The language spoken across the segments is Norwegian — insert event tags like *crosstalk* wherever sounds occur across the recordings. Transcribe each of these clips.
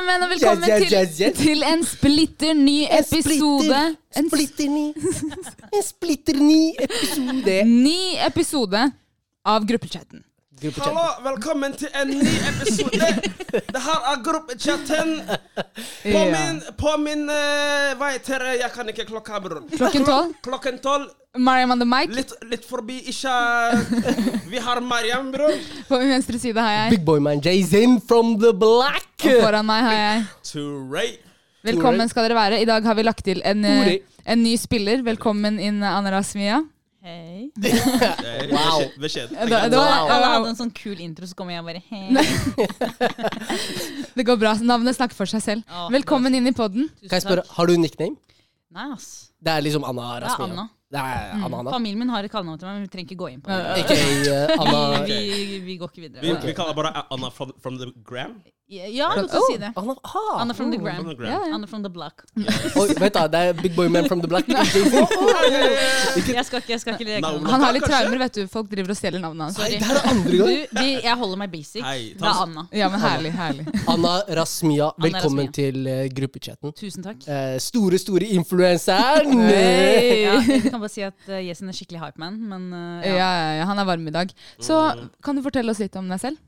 Sammen, og velkommen yes, yes, yes, til, til en splitter ny episode. En Splitter ny. En splitter ny episode. ny episode av gruppechatten. Hallo, velkommen til en ny episode. *laughs* Det her er gruppechatten. På min, på min uh, Hva heter det? Jeg kan ikke klokka, bror. Klokken tolv. Klokken tolv. Mariam on the mic. Litt, litt forbi ikke Vi har Mariam, bror. På min venstre side har jeg. Big boy man Jason from the black. Og foran meg har jeg. Turay. Velkommen skal dere være. I dag har vi lagt til en, eh, en ny spiller. Velkommen inn, Anna Rasmia. Hei. *laughs* Wow. Beskjed. Det, det, var, Alle hadde en sånn kul intro, så kommer jeg bare hei. *laughs* *laughs* det går bra. Navnet snakker for seg selv. Å, Velkommen inn i podden. Kan jeg spørre, har du nickname? Nei, ass. Det er liksom Anna Det Rasmia. Anna. Det er Anna Anna. Familien min har et kallenavn til meg, men vi trenger ikke gå inn på det. Okay, uh, Anna Vi, vi, vi går ikke videre. Vi, vi kaller bare Anna from, from the gram. Ja, du kan si det. Anna, ah. Anna from the From gram. the gram. Anna from the black Oi, vet du, det er Big boy man from the black. *laughs* *laughs* Jeg skal ikke, jeg skal ikke leke. Han har litt traumer, vet du. Folk driver og stjeler navnet hans. Det er andre Du, gang. jeg holder meg basic. Hei, Det er Anna. Ja, men herlig, herlig. *laughs* Anna Rasmia, Anna velkommen Rasmia. til uh, gruppechatten. Tusen takk. Uh, store, store influenseren. Hey. Ja, jeg kan bare si at uh, Jason er skikkelig hypeman, men uh, Ja, ja. ja, ja, han er varm i dag. Så kan du fortelle oss litt om deg selv?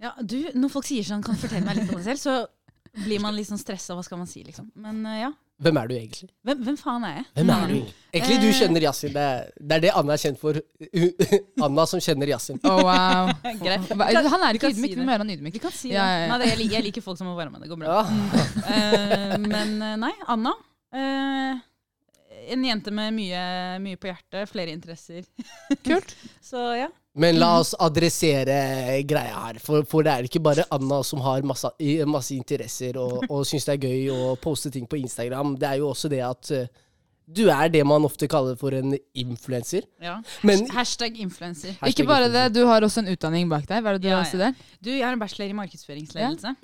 Ja. Du, når folk sier sånn, kan du fortelle meg litt om deg selv, så blir man litt sånn stressa. Hva skal man si, liksom. Men uh, ja. Hvem er du egentlig? Hvem, hvem faen er jeg? Hvem er du? Egentlig du Eh. kjenner Yasin. Det, det er det Anna er kjent for. *laughs* Anna som kjenner Yasin. Oh, wow. *laughs* Greit. Han er ikke ydmyk. Vi må gjøre han ydmyk. Vi kan si Ja, ja, ja. det. Nei, det jeg, liker, folk som må være med. Det går bra. Ja. Eh, men nei, Anna. Uh, en jente med mye, mye på hjertet, flere interesser. Kult. *laughs* Så ja. Men la oss adressere greia her. For, for det er ikke bare Anna som har masse, masse interesser og, og syns det er gøy å poste ting på Instagram. Det er jo også det at eh, du er det man ofte kaller for en influenser. ja. Men Hashtag influenser. Ikke bare det, du har også en utdanning bak deg. Hva er det du Ja, har ja. Du, jeg har en bachelor i markedsføringsledelse.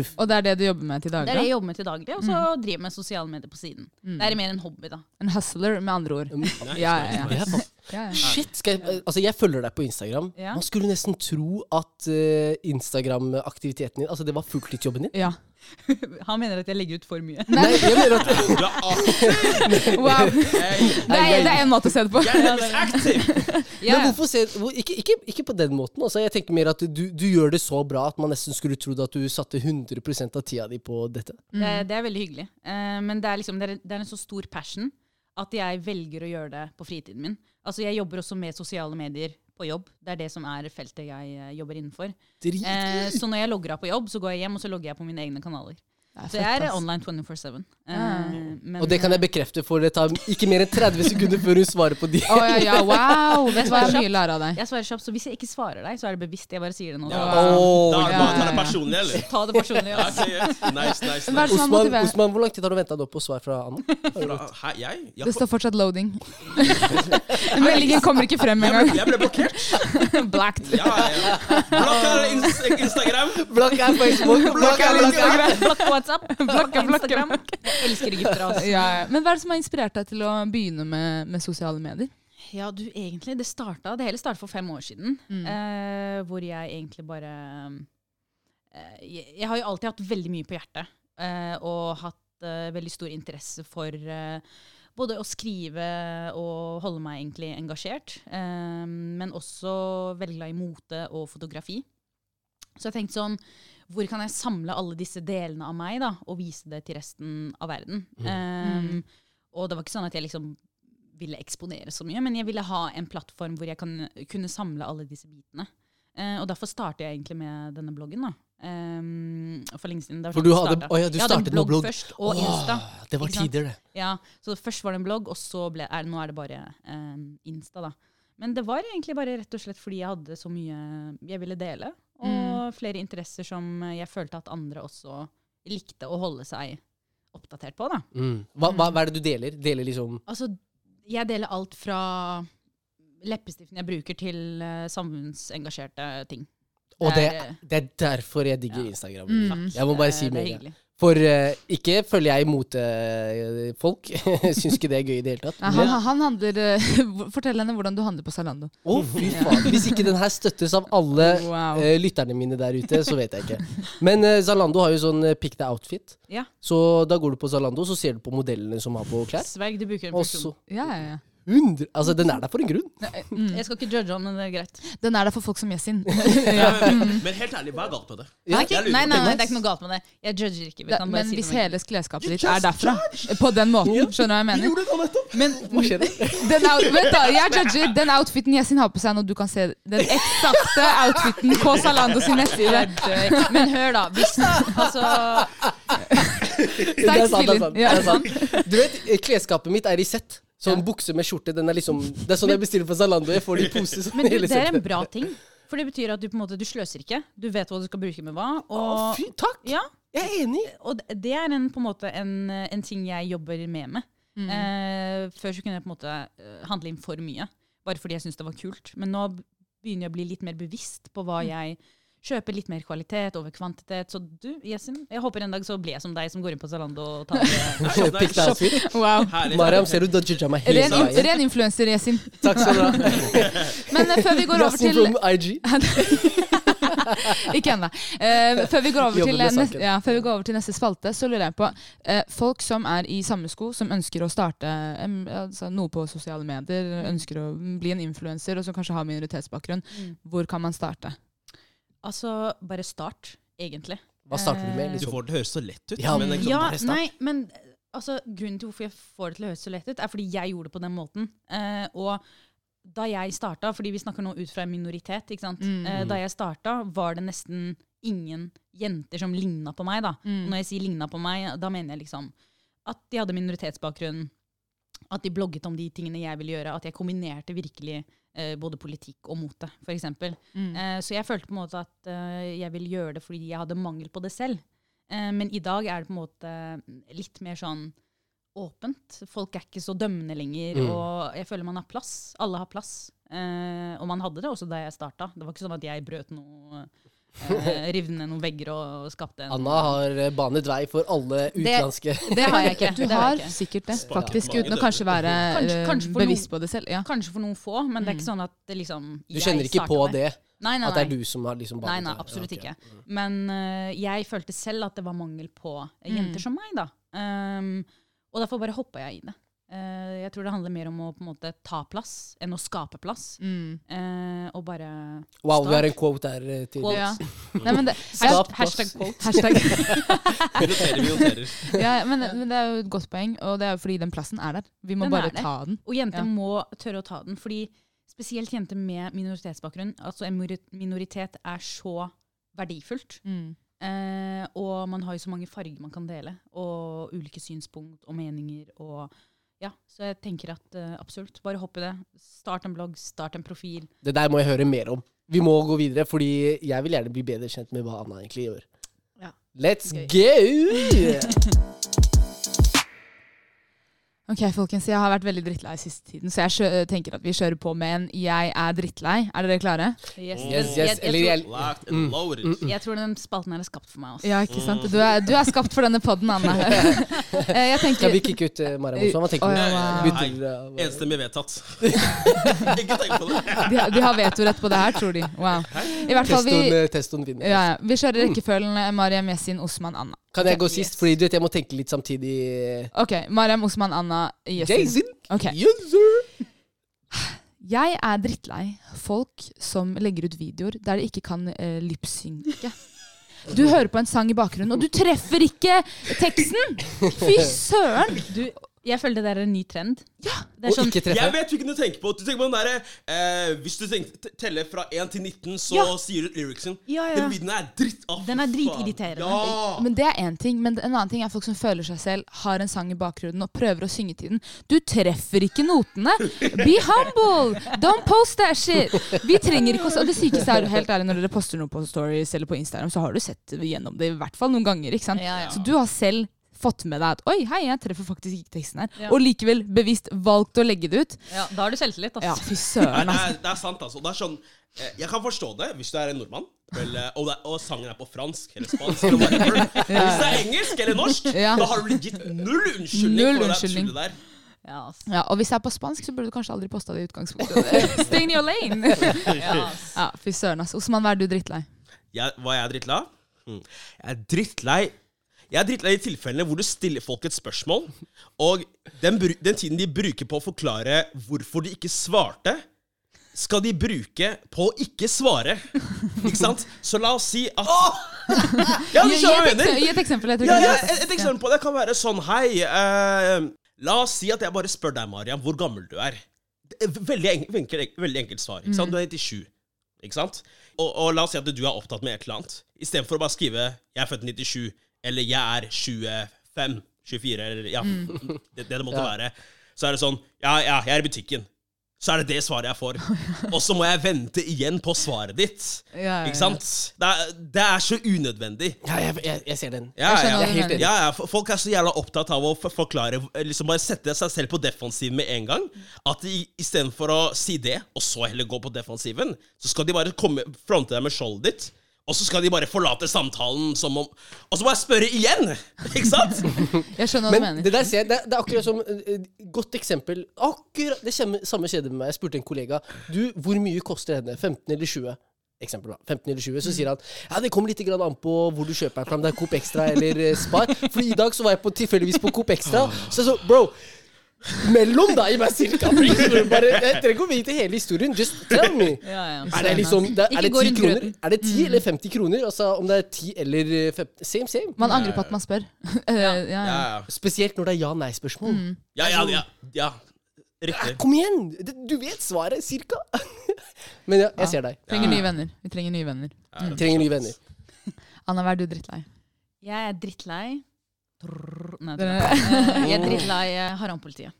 Uff. Og det er det du jobber med til daglig? Det er det jeg jobber med til daglig, og så driver jeg med sosiale medier på siden. Det er mer en hobby, da. En hustler, med andre ord. Nice, Ja, ja, ja. ja, ja. Shit! Skal jeg, altså jeg følger deg på Instagram. Ja. Man skulle nesten tro at uh, Instagram-aktiviteten din Altså det var fulltidsjobben din. ja. *laughs* Han mener at jeg legger ut for mye. Nei, jeg mener at. *laughs* Wow. Det er, det er en måte å se det på. jeg er aktiv. *laughs* Men hvorfor se, ikke, ikke, ikke på den måten. Altså, jeg tenker mer at du, du gjør det så bra at man nesten skulle trodd at du satte 100% av tida di på dette. Det, det er veldig hyggelig. Eh, men det er, liksom, det, er, det er en så stor passion at jeg velger å gjøre det på fritiden min. Altså Jeg jobber også med sosiale medier på jobb. Det er det som er feltet jeg eh, jobber innenfor. Eh, så når jeg logger av på jobb, så går jeg hjem og så logger jeg på mine egne kanaler. Det Så jeg er online 24-7. Uh, Ah. Og det kan jeg bekrefte, for det tar ikke mer enn 30 sekunder før hun svarer på de. Oh, ja, ja, wow! *laughs* Vet du hva, jeg mye lærer av deg. Jeg svarer kjapt, så hvis jeg ikke svarer deg, så er det bevisst. Jeg bare sier det nå. Ja. Oh, Da, ja, da ta det personlig, eller? Ta det personlig. Ja. Nice, nice, nice. Osman, Osman, hvor lang tid har du venta på svar fra Anna? Fra- Hæ, jeg? Jeg, Det står fortsatt loading. *laughs* Meldingen kommer ikke frem engang. jeg ble blokkert. *laughs* Blacked. Ja, ja. Blokk er Instagram. Blokk er Facebook, blokk er Instagram. Blokk WhatsApp. *laughs* blokka, Instagram. Jeg elsker egyptere, altså. Ja, ja. Men hva er det som har inspirert deg til å begynne med, med sosiale medier? Ja, du, egentlig, det startet, det hele starta for fem år siden. Mm. Eh, hvor jeg egentlig bare eh, jeg, jeg har jo alltid hatt veldig mye på hjertet. eh, og hatt eh, veldig stor interesse for eh, både å skrive og holde meg egentlig engasjert. eh, men også veldig glad i mote og fotografi. Så jeg tenkte sånn Hvor kan jeg samle alle disse delene av meg da, og vise det til resten av verden? Eh, og det var ikke sånn at jeg liksom ville eksponere så mye, men jeg ville ha en plattform hvor jeg kan, kunne samle alle disse bitene. Uh, og derfor startet jeg egentlig med denne bloggen. da. Um, for lenge siden. For sånn du hadde- å ja, du jeg hadde en startet med blogg. først, og Insta. Det var tider, det. Ja, så først var det en blogg, og så ble, er, nå er det bare um, Insta. da. Men det var egentlig bare rett og slett fordi jeg hadde så mye jeg ville dele, og flere interesser som jeg følte at andre også likte å holde seg oppdatert på. da. Mm. Hva, hva, hva er det du deler? Deler liksom Altså, jeg deler alt fra leppestiften jeg bruker, til eh, samfunnsengasjerte ting. Og det, er, det er derfor jeg digger Ja. Instagram. Mm. Jeg må bare si det med hyggelig. For eh, ikke følger jeg motefolk. *laughs* Syns ikke det er gøy i det hele tatt. Nei, han, han handler eh, *laughs* Fortell henne hvordan du handler på Zalando. Å, fy faen. Hvis ikke den her støttes av alle Wow. eh, lytterne mine der ute, så vet jeg ikke. Men eh, Zalando har jo sånn eh, pick the outfit. Ja. Så da går du på Zalando, så ser du på modellene som har på klær. Sverg, du bruker en Og funksjon. så Ja, ja, ja. 100 Altså, den er der for en grunn. Mm. Jeg skal ikke judge han, men det er greit. Den er der for folk som Yasin. *laughs* Ja, men, men helt ærlig, hva er galt med det? Ja, lurer nei, nei, det. nei, det er ikke noe galt med det. Jeg judger ikke. Vi Det, kan bare men si hvis hele klesskapet ditt er derfra, på den måten, skjønner du hva jeg Vi mener? gjorde det nå nettopp! Men Hva skjer det? den, out, vent da, jeg judger den outfiten Yasin har på seg når du kan se den eksakte outfiten på Zalando sin nettside. Men hør, da. Hvis, altså, Det er sant, det er sant. Ja. Det er sant. Du vet, klesskapet mitt er i sett. Sånn bukse med skjorte. Den er liksom Det er sånn jeg bestiller på Zalando. Jeg får de i pose. *laughs* sånn men du, det er en bra ting. For det betyr at du på en måte, du sløser ikke. Du vet hva du skal bruke med hva. Å, Og, fy, takk! ja, Jeg er enig. og det- er en, på en måte en, en ting jeg jobber med med. Mm. Eh, før så kunne jeg på en måte eh, handle inn for mye, bare fordi jeg syntes det var kult. Men nå begynner jeg å bli litt mer bevisst på hva jeg kjøper. Litt mer kvalitet over kvantitet. Så du, Yesin, jeg håper en dag så blir jeg som deg, som går inn på Zalando og tar *laughs* det. Pick the outfit. Wow. Mariam, ser du, da judga meg hele Ren, veien. ren influenser, Yasin. *laughs* Takk skal du ha. *laughs* Men eh, før vi går over til. Ikke ennå. Uh, før, vi går over til, eh, neste, ja, før vi går over til neste spalte, så lurer jeg på uh, Folk som er i samme sko, som ønsker å starte um, altså, noe på sosiale medier, ønsker å bli en influenser, og som kanskje har minoritetsbakgrunn, Mm. hvor kan man starte? Altså, bare start, egentlig. Hva starter du med? Du Liksom? får det til å høres så lett ut. Ja, men det er Ja, bare start. nei, men altså, grunnen til hvorfor jeg får det til å høres så lett ut, er fordi jeg gjorde det på den måten. Eh, og da jeg starta, fordi vi snakker nå ut fra en minoritet, ikke sant? Mm. Eh, da jeg starta, var det nesten ingen jenter som ligna på meg. da. Mm. Og når jeg sier ligna på meg, da mener jeg liksom at de hadde minoritetsbakgrunn, at de blogget om de tingene jeg ville gjøre, at jeg kombinerte virkelig eh, både politikk og mote, f.eks. Mm. Eh, så jeg følte på en måte at eh, jeg ville gjøre det fordi jeg hadde mangel på det selv. Eh, men i dag er det på en måte litt mer sånn åpent. Folk er ikke så dømmende lenger, Mm. og jeg føler man har plass. Alle har plass. Eh, og man hadde det også da jeg starta. Det var ikke sånn at jeg brøt noe eh, Rev ned noen vegger og skapte en Anna har eh, banet vei for alle utenlandske Det har jeg ikke. Du det har har ikke. sikkert det, faktisk, uten å kanskje være Kanskje- eh, kanskje bevisst på det selv. Ja. Kanskje for noen få, men det er ikke Mm. sånn at det liksom Du kjenner ikke på det? Nei, nei, At det er du som har liksom Nei, banet nei, nei, absolutt Ja, okay. ikke. Men uh, jeg følte selv at det var mangel på jenter Mm. som meg, da. Um, og derfor bare hoppa jeg i det. Eh, jeg tror det handler mer om å på en måte ta plass enn å skape plass. Mm. Uh, og bare Wow, vi har en quote der eh, til Quote. Ja. Nei, men det, *laughs* Skap Hashtag plass. quote. *laughs* Hashtag. Vi noterer, vi noterer. *laughs* Ja, men, men det er jo et godt poeng, og det er jo fordi den plassen er der. Vi må Den bare ta den. Og jenter Ja. må tørre å ta den. fordi spesielt jenter med minoritetsbakgrunn, altså en minoritet, er så verdifullt. Mm. Uh, og man har jo så mange farger man kan dele, og ulike synspunkt og meninger. og ja, Så jeg tenker at uh, absolutt, bare hopp i det. Start en blogg, start en profil. Det der må jeg høre mer om. Vi må gå videre, fordi jeg vil gjerne bli bedre kjent med hva Anna egentlig gjør. Ja. Let's Gøy. go! *laughs* Ok, folkens, jeg har vært veldig drittlei siste tiden, så jeg skjø tenker at vi kjører på med en 'Jeg er drittlei'. Er dere klare? Yes, Yes, yes. Jeg, jeg, jeg, Locked Mm. and loaded. jeg tror den spalten her er skapt for meg. Også. Ja, ikke sant? Du er, du er skapt for denne podden, Anne. *laughs* jeg tenker... skal vi kicke ut uh, Mariam også? Hva tenker du? ja, wow. Uh, Enstemmig vedtatt. *laughs* ikke tenk på det. de, har- de har vetorett på det her, tror de. Wow. I hvert fall, vi, eh, testoen vinner. ja, ja. vi kjører rekkefølgen eh, Mariam Yasin, Osman, Anna. Kan jeg gå Yes. sist? Fordi du vet, jeg må tenke litt samtidig. Ok, Mariam, Osman, Anna. Jason! Okay. Yes, sir! Jeg er drittlei folk som legger ut videoer der de ikke kan uh, lipsynke. Du hører på en sang i bakgrunnen, og du treffer ikke teksten! Fy *laughs* søren! Du, jeg føler det der er en ny trend. Ja. Det er Og sånn, ikke Jeg vet hvilken du tenker på. Du tenker på den der, eh, Hvis du tenker, teller fra 1 til 19, så Ja. sier du lyricsen. ja, ja. Den videoen er dritt. av. Den er dritirriterende. Ja. Men det er én ting, men en annen ting er folk som føler seg selv, har en sang i bakgrunnen og prøver å synge til den. Du treffer ikke notene! Be humble! Don't post that shit! Vi trenger ikke å Og det sykeste er helt ærlig, når dere poster noe på stories eller på Instagram, så har du sett gjennom det i hvert fall noen ganger. ikke sant? Ja, ja. Så du har selv fått med deg at oi, hei, jeg treffer faktisk ikke teksten her, Ja. og likevel bevisst valgt å legge det ut, Ja, da har du selvtillit, ja, fy søren, *laughs* det, altså. er, det er sant, altså. Det er sånn, eh, jeg kan forstå det hvis du er en nordmann, eller, og, det, og sangen er på fransk eller spansk. Eller whatever. *laughs* Hvis det er engelsk eller norsk, *laughs* Ja. da har du gitt null unnskyldning Null for det der unnskyldning. Ja, altså. Ja, og hvis jeg er på spansk, så burde du kanskje aldri posta det i utgangspunktet. Stay in your lane! Ja. Ja, fy søren, altså. Osman, hva er du drittlei? Jeg, hva er jeg drittlei av? Hmm. Jeg er drittlei Jeg er drittlei i tilfellene hvor du stiller folk et spørsmål, og den, den tiden de bruker på å forklare hvorfor de ikke svarte, skal de bruke på å ikke svare. Ikke sant? Så la oss si at *laughs* Ja, du Gi, gi, skjønner hva et, jeg mener! gi et eksempel. Jeg tror Ja, ja, et, et eksempel på det kan være sånn Hei, eh, la oss si at jeg bare spør deg, Mariam, hvor gammel du er. Det er Veldig, enk, enkelt, veldig enkelt svar. Ikke sant? Du er 97. Ikke sant? Og, og la oss si at du er opptatt med et eller annet. Istedenfor å bare skrive 'Jeg er født i 97', eller 'Jeg er 25', 24, eller ja, det, det det måtte Ja. være. Så er det sånn Ja, ja, jeg er i butikken. Så er det det svaret jeg får. *laughs* Og så må jeg vente igjen på svaret ditt. Ja, ja, ja. Ikke sant? Det er, det er så unødvendig. Ja, jeg, jeg, jeg ser den. Ja, Jeg du helt enig. ja, ja, Folk er så jævla opptatt av å forklare liksom Bare sette seg selv på defensiv med en gang. At de istedenfor å si det, og så heller gå på defensiven, så skal de bare komme, fronte deg med skjoldet ditt. Og så skal de bare forlate samtalen som om Og så må jeg spørre igjen! *laughs* Ikke sant? *laughs* Jeg skjønner hva du Men mener. det der ser jeg, det, det er akkurat som eh, Godt eksempel. Akkurat det kommer samme skjedde med meg. Jeg spurte en kollega Du, hvor mye koster henne. 15 eller 20? Eksempel da, 15 eller 20, Så sier han ja, det kommer litt grann an på hvor du kjøper den fra. Om det er Coop Extra eller eh, Spar. For i dag så var jeg på, tilfeldigvis på Coop Extra. Så jeg så, bro Mellom deg og meg cirka. Bare, jeg trenger ikke å vite hele historien. Just tell me. *laughs* Ja, ja. Er det liksom det, Er det gå 10 kroner? Er det 10 eller 50 kroner? Altså om det er 10 eller eh, 50 Same, same. Man angrer på at man spør. *laughs* Eh, ja. Spesielt når det er ja-nei-spørsmål. ja, ja, ja, ja. Ja, Riktig. Kom igjen! Du vet svaret, cirka. *laughs* Men ja, jeg ser deg. Trenger nye venner. Vi trenger nye venner. Trenger nye venner. Anna, hva er du drittlei? Jeg er drittlei Trrr, Nei, Eh, jeg er drittlei eh, *laughs* harampolitiet.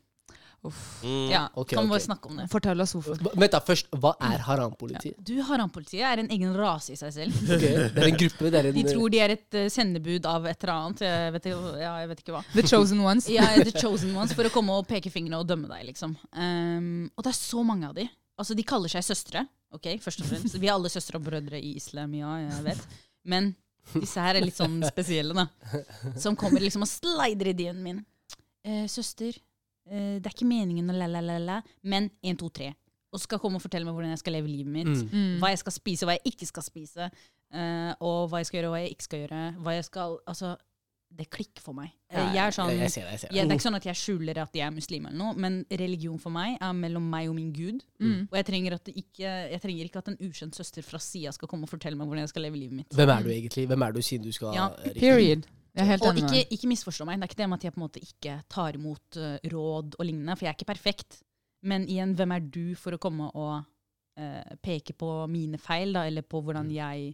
Uff. Mm. Ja, okay, kan vi bare snakke om det. Fortell oss hvorfor. Vent da, først. Hva er harampolitiet? Du, Harampolitiet er en egen rase i seg selv. *laughs* Okay. Det er en gruppe. Det er en De tror de er et eh, sendebud av et eller annet. Jeg vet, ja, jeg vet ikke hva. The chosen ones. Er the chosen ones for å komme og peke fingrene og dømme deg, liksom. Um, og det er så mange av de. Altså, de kaller seg søstre, ok, først og fremst. Vi er alle søstre og brødre i islam, ja, jeg vet. Men disse her er litt sånn spesielle, da. Som kommer liksom og slider i DM-en min. Eh, søster, eh, det er ikke meningen å la-la-la-la, men 1, 2, 3. Og skal komme og fortelle meg hvordan jeg skal leve livet mitt. Mm. Mm. Hva jeg skal spise, hva jeg ikke skal spise. eh, og hva jeg skal gjøre, og hva jeg ikke skal gjøre. Hva jeg skal Altså, det klikker for meg. Jeg er sånn jeg, jeg ser det. Jeg ser ja, det er ikke sånn at jeg skjuler at jeg er muslim, eller noe, men religion for meg er mellom meg og min gud. Mm. Og jeg trenger, at det ikke, jeg trenger ikke at en ukjent søster fra sida skal komme og fortelle meg hvordan jeg skal leve livet mitt. Hvem er du egentlig? Hvem er du siden du skal Ja, Period. Jeg er helt Og enig ikke, ikke misforstå meg. Det er ikke det med at jeg på en måte ikke tar imot uh, råd og lignende, for jeg er ikke perfekt. Men igjen, hvem er du for å komme og uh, peke på mine feil, da, eller på hvordan jeg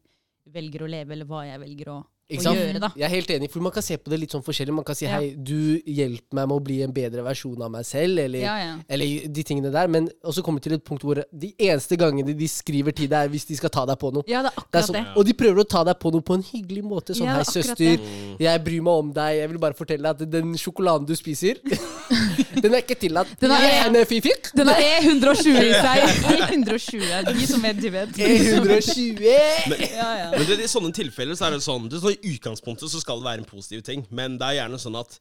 velger å leve, eller hva jeg velger å, Ikke å sant? gjøre, da. Jeg er helt enig, for man kan se på det litt sånn forskjellig. Man kan si Ja. hei, du hjelper meg med å bli en bedre versjon av meg selv, eller, Ja, ja. eller de tingene der. Men også kommer til et punkt hvor de eneste gangene de skriver til deg, er hvis de skal ta deg på noe. ja, det er Det er akkurat sånn, det. og de prøver å ta deg på noe på en hyggelig måte. Sånn, Ja, hei, er akkurat søster, det. jeg bryr meg om deg. Jeg vil bare fortelle deg at den sjokoladen du spiser, *laughs* den er ikke tillatt. Den er- er. Den har E120 i seg! *laughs* E120, De som vet, de vet. 120! Ja, ja. Men det, i sånne tilfeller så er det sånn det er sånn, I utgangspunktet så skal det være en positiv ting, men det er gjerne sånn at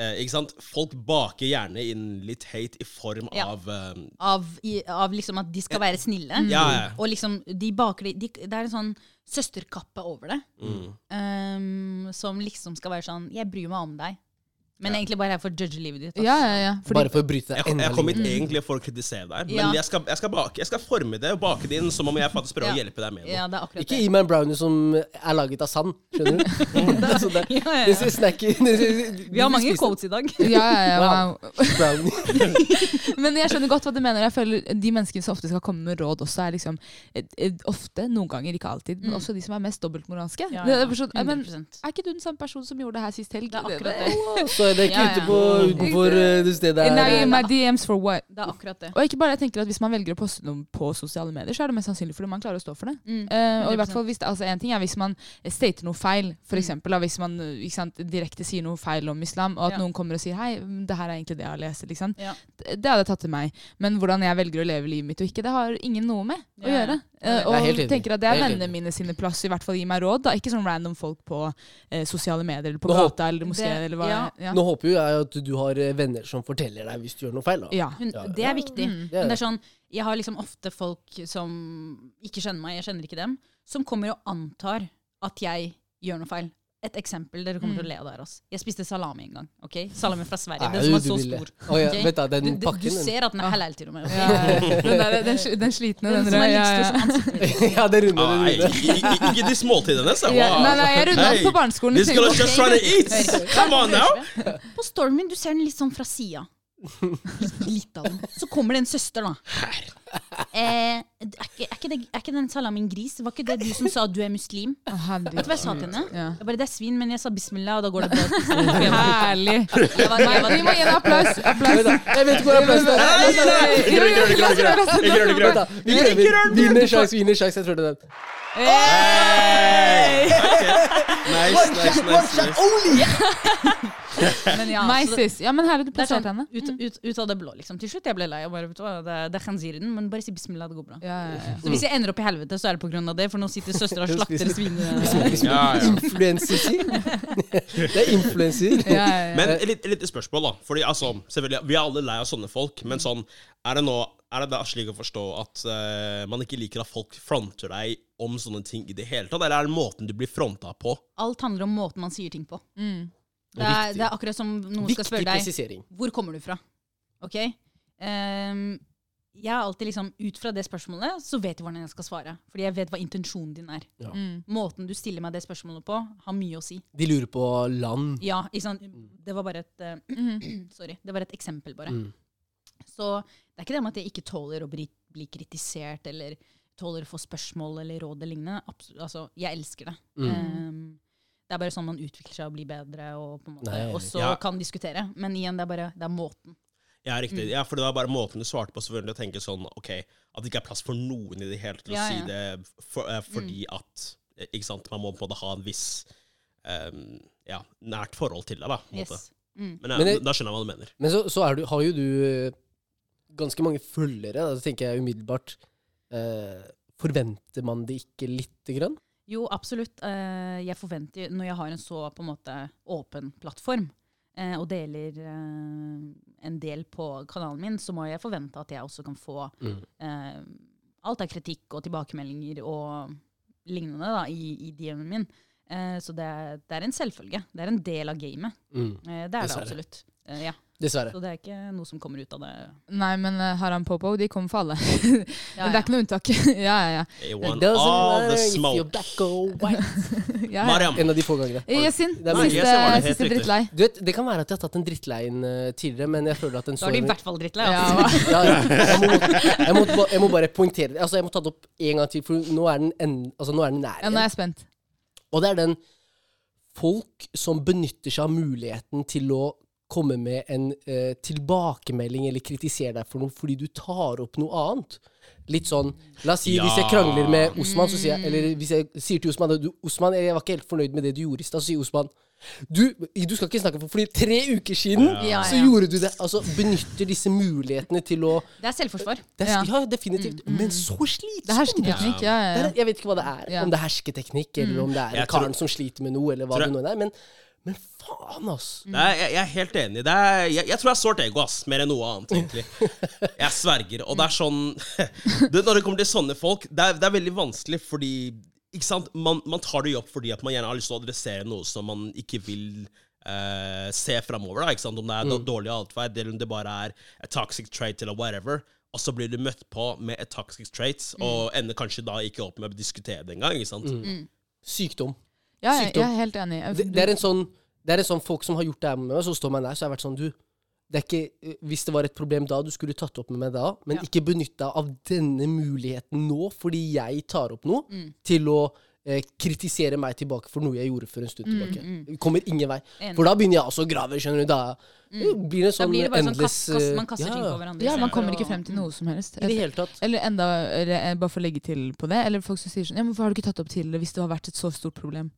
eh, ikke sant? Folk baker gjerne inn litt hate i form Ja. av um, Av, i, av liksom at de skal være snille. Ja, ja. Og liksom, de baker de, de, Det er en sånn søsterkappe over det. mm. Um, som liksom skal være sånn Jeg bryr meg om deg. Men egentlig bare her for å judge livet ditt. Ja, ja, ja. Fordi, Bare for å bryte deg enda jeg kom hit lenger. egentlig for å kritisere deg, men Ja. jeg, skal, jeg, skal bake, jeg skal forme det og bake det inn som om jeg faktisk prøver å hjelpe deg med noe. Ja, det er akkurat Ikke gi meg en brownie som er laget av sand. Skjønner du? *laughs* er sånn det, Ja, ja, ja. snacky. *laughs* Vi har mange quotes i dag. ja, ja, ja, wow. *laughs* Brownie. Men jeg skjønner godt hva du mener. Jeg føler De menneskene som ofte skal komme med råd, også er liksom eh, eh, ofte, noen ganger, ikke alltid, men Mm. også de som er mest dobbeltmoralske. Ja, ja, men 100%. er ikke du den samme personen som gjorde det her sist helg? Det er akkurat det. Det er ikke Ja, ja. ute på utenfor eh, det stedet her. Nei, my DMs for what? Det er akkurat det. Og ikke bare, jeg tenker at Hvis man velger å poste noe på sosiale medier, så er det mest sannsynlig fordi man klarer å stå for det. Mm. Uh, og i hvert fall hvis altså En ting er hvis man stater noe feil, for Mm. da, hvis man eh, ikke sant, direkte sier noe feil om islam, og at Ja. noen kommer og sier 'hei, mm, det her er egentlig det jeg har lest'. Liksom. Ja. Det, det hadde jeg tatt til meg. Men hvordan jeg velger å leve livet mitt og ikke, det har ingen noe med Ja, å gjøre. Er og tenker at det er vennene mine sine plass, i hvert fall gi meg råd. da Ikke sånn random folk på eh, sosiale medier eller på Nå gata eller ja. Ja. Nå håper jo jeg at du har eh, venner som forteller deg hvis du gjør noe feil. da. Ja. Hun, det er viktig. Mm. Det Men det det. er sånn, jeg har liksom ofte folk som ikke kjenner meg, jeg kjenner ikke dem, som kommer og antar at jeg gjør noe feil. Et eksempel, dere kommer til å le av det her. Altså. Jeg spiste salami en gang. ok? Salami fra Sverige. Nei, den som er så ville. stor. Oh, ja, vet du, den du, du, pakken du ser at den er Ah. halal til og med. ok? Ja, *laughs* den, der, den, *laughs* den slitne, Den den røde. Ja, ja. *laughs* ja, det runder, Ah, ikke de småtidene. så. Ja, Wow. nei, nei, jeg runda Hey, på barneskolen. This girl just trying to eat! Come on now! På stormen min, du ser den litt sånn fra sida. Litt, av den. Så kommer det en søster, da. Eh, er, ikke, er, ikke det, er ikke den salamien gris? Var ikke det du som sa at du er muslim? Vet du hva jeg sa til henne? Ja. Jeg bare, det er svin, men jeg sa bismillah, og da går det bra. *laughs* det. Herlig. Vi må gi en applaus. applaus. Jeg vet ikke hvor applaus er. Ikke rør, rør, ikke rør, da, Vi prøver. Vinnersjanse, vinnersjanse. Jeg tror det er den. Hey! Nice, nice, nice, nice. *laughs* Men ja, det- Ja, men her det er sånn, plasserte henne. ut, ut, ut av det blå, liksom. Til slutt jeg ble lei. Jeg bare, vet du hva, det, det er khanziren, men bare si bismillah, det går bra. Ja, ja, ja. *laughs* Så hvis jeg ender opp i helvete, så er det av det, for nå sitter søstera og *laughs* slakter svin. Ja, ja. Influencer, sier. *laughs* Det er influenser. Ja, ja, ja. Men et litt, lite spørsmål, da. Fordi altså, selvfølgelig, Vi er alle lei av sånne folk, men sånn, er det nå er det da slik å forstå at uh, man ikke liker at folk fronter deg om sånne ting i det hele tatt? Eller er det måten du blir fronta på? Alt handler om måten man sier ting på. Mm. Det er, det er akkurat som noen skal spørre deg presisering. hvor kommer du fra. Ok? Ehm, jeg er alltid liksom, Ut fra det spørsmålet så vet jeg hvordan jeg skal svare. Fordi jeg vet hva intensjonen din er. Ja. Mm. Måten du stiller meg det spørsmålet på, har mye å si. De lurer på land. Ja, ikke sant? Det var bare et Mhm. *clears throat* Sorry. Det var et eksempel, bare. Mm. Så det er ikke det med at jeg ikke tåler å bli, bli kritisert eller tåler å få spørsmål eller råd eller lignende. Abs- altså, jeg elsker det. Mm. Um, det er bare sånn man utvikler seg og blir bedre, og på en måte Nei, også ja. kan diskutere. Men igjen, det er bare det er måten. Ja, riktig. Mm. Ja, for det var bare måten du svarte på, selvfølgelig, å tenke sånn OK, at det ikke er plass for noen i det hele til å Ja, si ja. Mm. det for, uh, fordi at eh, Ikke sant, man må på en måte ha en viss um, ja, nært forhold til det, da. På en måte. Mm. Men, ja, Men det- da skjønner jeg hva du mener. Men så, så er du, har jo du eh, ganske mange følgere. Da tenker jeg umiddelbart Uh, Forventer man det ikke lite grann? Jo, absolutt. Eh, jeg forventer, når jeg har en så på en måte åpen plattform, eh, og deler eh, en del på kanalen min, så må jeg forvente at jeg også kan få eh, alt av kritikk og tilbakemeldinger og lignende da, i, i DM-en min. Eh, så det det er en selvfølge. Det er en del av gamet. Mm. Eh, det er det absolutt. Eh, ja. Dessverre. Så det er ikke noe som kommer ut av det. Nei, men uh, Haram Popo, de kommer for alle. *laughs* Ja, Men det er ikke noe unntak. *laughs* ja, ja, ja. They It want all the smoke. black or white. *laughs* ja, ja. Mariam. En av de få gangene. Eh, Yasin, Nei, siste, siste drittlei. Du vet, Det kan være at jeg har tatt en drittleien uh, tidligere, men jeg føler at den Da er de i hvert fall drittlei. Altså. ja, ja. Jeg, må, jeg, må, jeg må bare poengtere det. Altså, jeg må ta det opp en gang til, for nå er den, en, altså, nå er den nær ja, nå er jeg spent. Og det er den folk som benytter seg av muligheten til å komme med en eh, tilbakemelding eller kritisere deg for noe fordi du tar opp noe annet. Litt sånn La oss si hvis jeg krangler med Osman, så sier jeg Eller hvis jeg sier til Osman du, Osman, jeg var ikke helt fornøyd med det du gjorde i stad, så sier Osman du, du skal ikke snakke for Fordi tre uker siden Ja, så gjorde du det. Altså benytter disse mulighetene til å Det er selvforsvar. det er, Ja. ja. definitivt. Men så slitsomt! Det er hersketeknikk. Ja, ja, ja. jeg vet ikke hva det er. Ja. Om det er hersketeknikk, eller om det er Jeg karen tror- som sliter med noe, eller hva det nå er. Men, men faen, ass. Mm. Det er, jeg, jeg er helt enig. Det er, jeg, jeg tror jeg er sårt ego, ass. Mer enn noe annet, egentlig. *laughs* Jeg sverger. Og det er sånn *laughs* det, Når det kommer til sånne folk, det er, det er veldig vanskelig fordi ikke sant? Man, man tar det jo opp fordi at man gjerne har lyst til å adressere noe som man ikke vil eh, se framover. Da, ikke sant? Om det er Mm. dårlig atferd, eller om det bare er a toxic trait eller whatever. Og så blir du møtt på med a toxic trait, Mm. og ender kanskje da ikke opp med å diskutere det engang. ikke sant? Sykdom. Ja jeg, jeg er helt enig. Det, det, er en sånn, det er en sånn folk som har gjort det her med meg, så står man der, så har jeg vært sånn Du, det er ikke Hvis det var et problem da, du skulle tatt opp med meg da, men Ja. ikke benytt deg av denne muligheten nå, fordi jeg tar opp noe, Mm. til å eh, kritisere meg tilbake for noe jeg gjorde for en stund Mm, tilbake. mm. Kommer ingen vei. Enig. For da begynner jeg også å grave, skjønner du. Da Mm. blir det Da sånn blir det bare sånn kast, kast, eh, man kaster ja, ting på hverandre. Ja, man kommer ikke frem til noe som helst. I det hele tatt. Eller enda, eller, eh, bare for å legge til på det, eller folk som sier sånn Ja, men hvorfor har du ikke tatt opp opp tidligere hvis det har vært et så stort problem?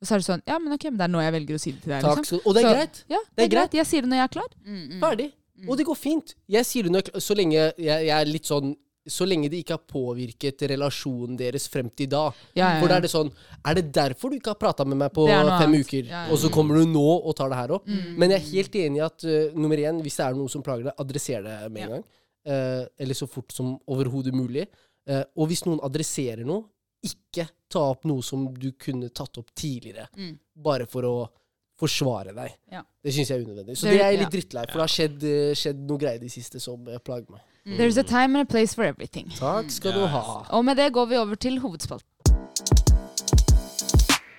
Og så er det sånn Ja, men ok, men det er nå jeg velger å si det til deg. Takk Liksom. Og det er Så- greit. Ja, Det er greit. Jeg sier det når jeg er klar. Mm, mm. Ferdig. Mm. Og det går fint. Jeg sier det når jeg, så lenge jeg, jeg er litt sånn Så lenge det ikke har påvirket relasjonen deres frem til da. Ja, ja, For da er det sånn Er det derfor du ikke har prata med meg på Det er fem uker, Ja, ja. og så kommer du nå og tar det her opp? Mm. Men jeg er helt enig i at uh, nummer én, hvis det er noe som plager deg, adresser det med en Ja. gang. Uh, eller så fort som overhodet mulig. Uh, og hvis noen adresserer noe, ikke ta opp noe som du kunne tatt opp tidligere. Mm. Bare for å forsvare deg. Ja. Det syns jeg er unødvendig. Så Det- det er jeg litt drittlei, for det har skjedd, skjedd noe greier de siste som plager meg. Mm. There's a time and a place for everything. Takk skal du ha. Og med det går vi over til hovedspalten.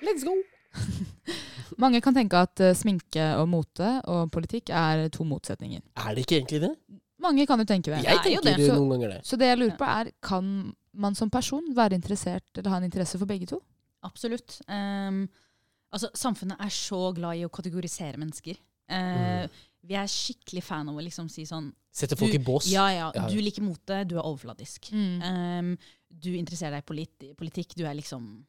Let's go! *laughs* Mange kan tenke at uh, sminke og mote og politikk er to motsetninger. Er det ikke egentlig det? Mange kan jo tenke det. Jeg er jo tenker det. det Så- noen ganger det. Så det jeg lurer på er, kan man som person være interessert eller ha en interesse for begge to? Absolutt. Um, altså, samfunnet er så glad i å kategorisere mennesker. Eh, Vi er skikkelig fan av å liksom si sånn Sette folk du- i bås. Ja, ja, du liker mote, du er overfladisk. Mm. Um, du interesserer deg i polit politikk, du er liksom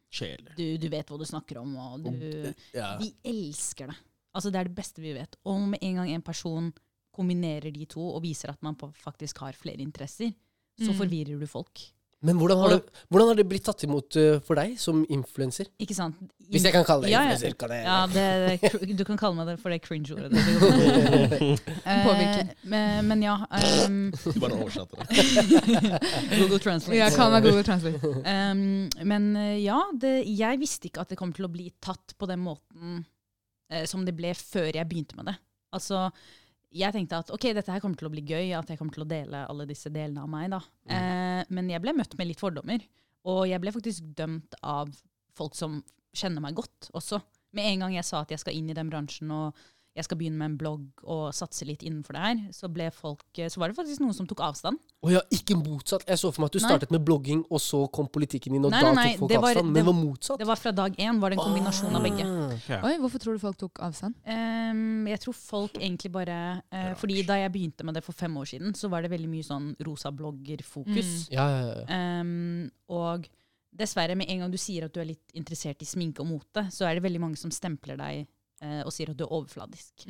du, du vet hva du snakker om, og du Ja. Vi elsker det. Altså, det er det beste vi vet. Og med en gang en person kombinerer de to og viser at man faktisk har flere interesser, så Mm. forvirrer du folk. Men hvordan har, det, hvordan har det blitt tatt imot eh, for deg som influenser? Ikke sant? Hvis jeg kan kalle deg Ja, ja. influenser. Kan jeg... Ja, det, det, du kan kalle meg det for det cringe-ordet. *laughs* Påvirker. men, men ja um, Du bare oversatte det. *laughs* Google Translate. Ja, kall meg Google Translate. Um, men eh, ja, det, jeg visste ikke at det kom til å bli tatt på den måten uh, som det ble før jeg begynte med det. Altså, jeg tenkte at ok, dette her kommer til å bli gøy, at jeg kommer til å dele alle disse delene av meg. da. Eh, men jeg ble møtt med litt fordommer. Og jeg ble faktisk dømt av folk som kjenner meg godt også. Med en gang jeg sa at jeg skal inn i den bransjen og jeg skal begynne med en blogg og satse litt innenfor det her, så, ble folk, eh, så var det faktisk noen som tok avstand. Å ja, ikke motsatt. Jeg så for meg at du Nei. startet med blogging, og så kom politikken inn, og Nei, da nei, nei, tok folk var- avstand. Men det- det var motsatt. Det var fra dag én, var det en kombinasjon av begge. Okay. Oi, hvorfor tror du folk tok avstand? Um, jeg tror folk egentlig bare uh, Fordi da jeg begynte med det for fem år siden, så var det veldig mye sånn rosa blogger-fokus. Ja, ja, ja. Um, og dessverre, med en gang du sier at du er litt interessert i sminke og mote, så er det veldig mange som stempler deg eh, og sier at du er overfladisk.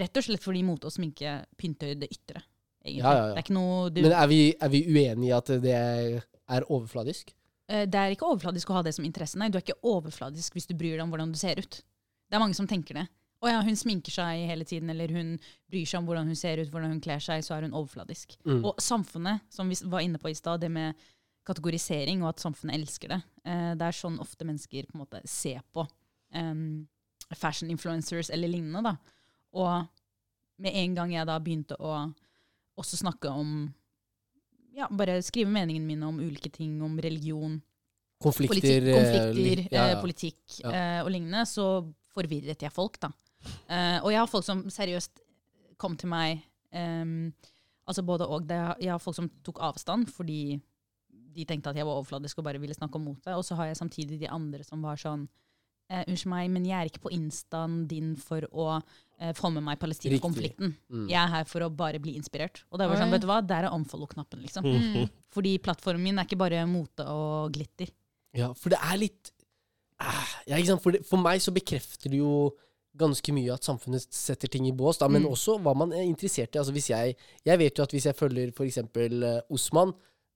Rett og slett fordi mote og sminke pynter det ytre. Egentlig. Ja, ja, ja. Det er ikke noe du, Men er vi, er vi uenige i at det er overfladisk? eh, Det er ikke overfladisk å ha det som interesse. Nei, du er ikke overfladisk hvis du bryr deg om hvordan du ser ut. Det er mange som tenker det. Å ja, hun sminker seg hele tiden, eller hun bryr seg om hvordan hun ser ut, hvordan hun kler seg, så er hun overfladisk. Mm. Og samfunnet, som vi var inne på i stad, det med kategorisering, og at samfunnet elsker det, eh, det er sånn ofte mennesker på en måte ser på em, fashion influencers eller lignende. da. Og med en gang jeg da begynte å også snakke om ja, bare skrive meningene mine om ulike ting, om religion, Konflikter, politikk, eh, konflikter, li- ja, ja. eh, politikk Ja. eh, og lignende, så forvirret jeg folk, da. Eh, og jeg har folk som seriøst kom til meg em, Altså både og. Det, jeg har folk som tok avstand fordi de tenkte at jeg var overfladisk og bare ville snakke om motet. Og så har jeg samtidig de andre som var sånn eh, Unnskyld meg, men jeg er ikke på instaen din for å eh, få med meg Palestina-konflikten. Mm. Jeg er her for å bare bli inspirert. Og det var sånn, vet du hva, der er unfollow-knappen, liksom. Mm. Fordi plattformen min er ikke bare mote og glitter. Ja, for det er litt ah, ja, ikke sant? For, det, for meg så bekrefter det jo ganske mye at samfunnet setter ting i bås, da, men Mm. også hva man er interessert i. Altså hvis jeg, jeg vet jo at hvis jeg følger f.eks. Uh, Osman,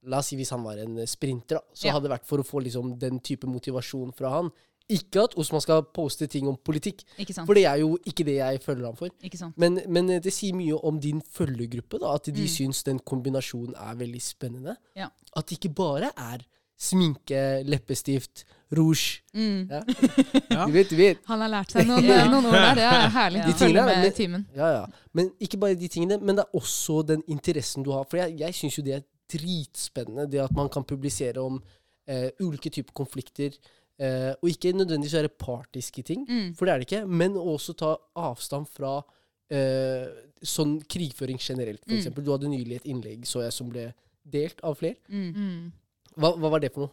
la oss si hvis han var en eh, sprinter, da, så Ja. hadde det vært for å få liksom, den type motivasjon fra han. Ikke at Osman skal poste ting om politikk, Ikke sant? for det er jo ikke det jeg følger ham for. Ikke sant? Men, men eh, det sier mye om din følgergruppe, da, at de Mm. syns den kombinasjonen er veldig spennende. Ja. At det ikke bare er sminke, leppestift, rouge. Mm. Ja. *laughs* Ja. Du vet, du vet. Han har lært seg noen, *laughs* noen ord der. Det er herlig. å De De tingene er- med men- timen. Ja, ja. Men ikke bare de tingene, men det er også den interessen du har. For jeg, jeg syns jo det er dritspennende, det at man kan publisere om eh, ulike typer konflikter. Eh, og ikke nødvendigvis være partiske ting, Mm. for det er det ikke, men også ta avstand fra eh, sånn krigføring generelt, for Mm. eksempel. Du hadde nylig et innlegg, så jeg, som ble delt av flere. Mm. Mm. Hva, hva var det for noe?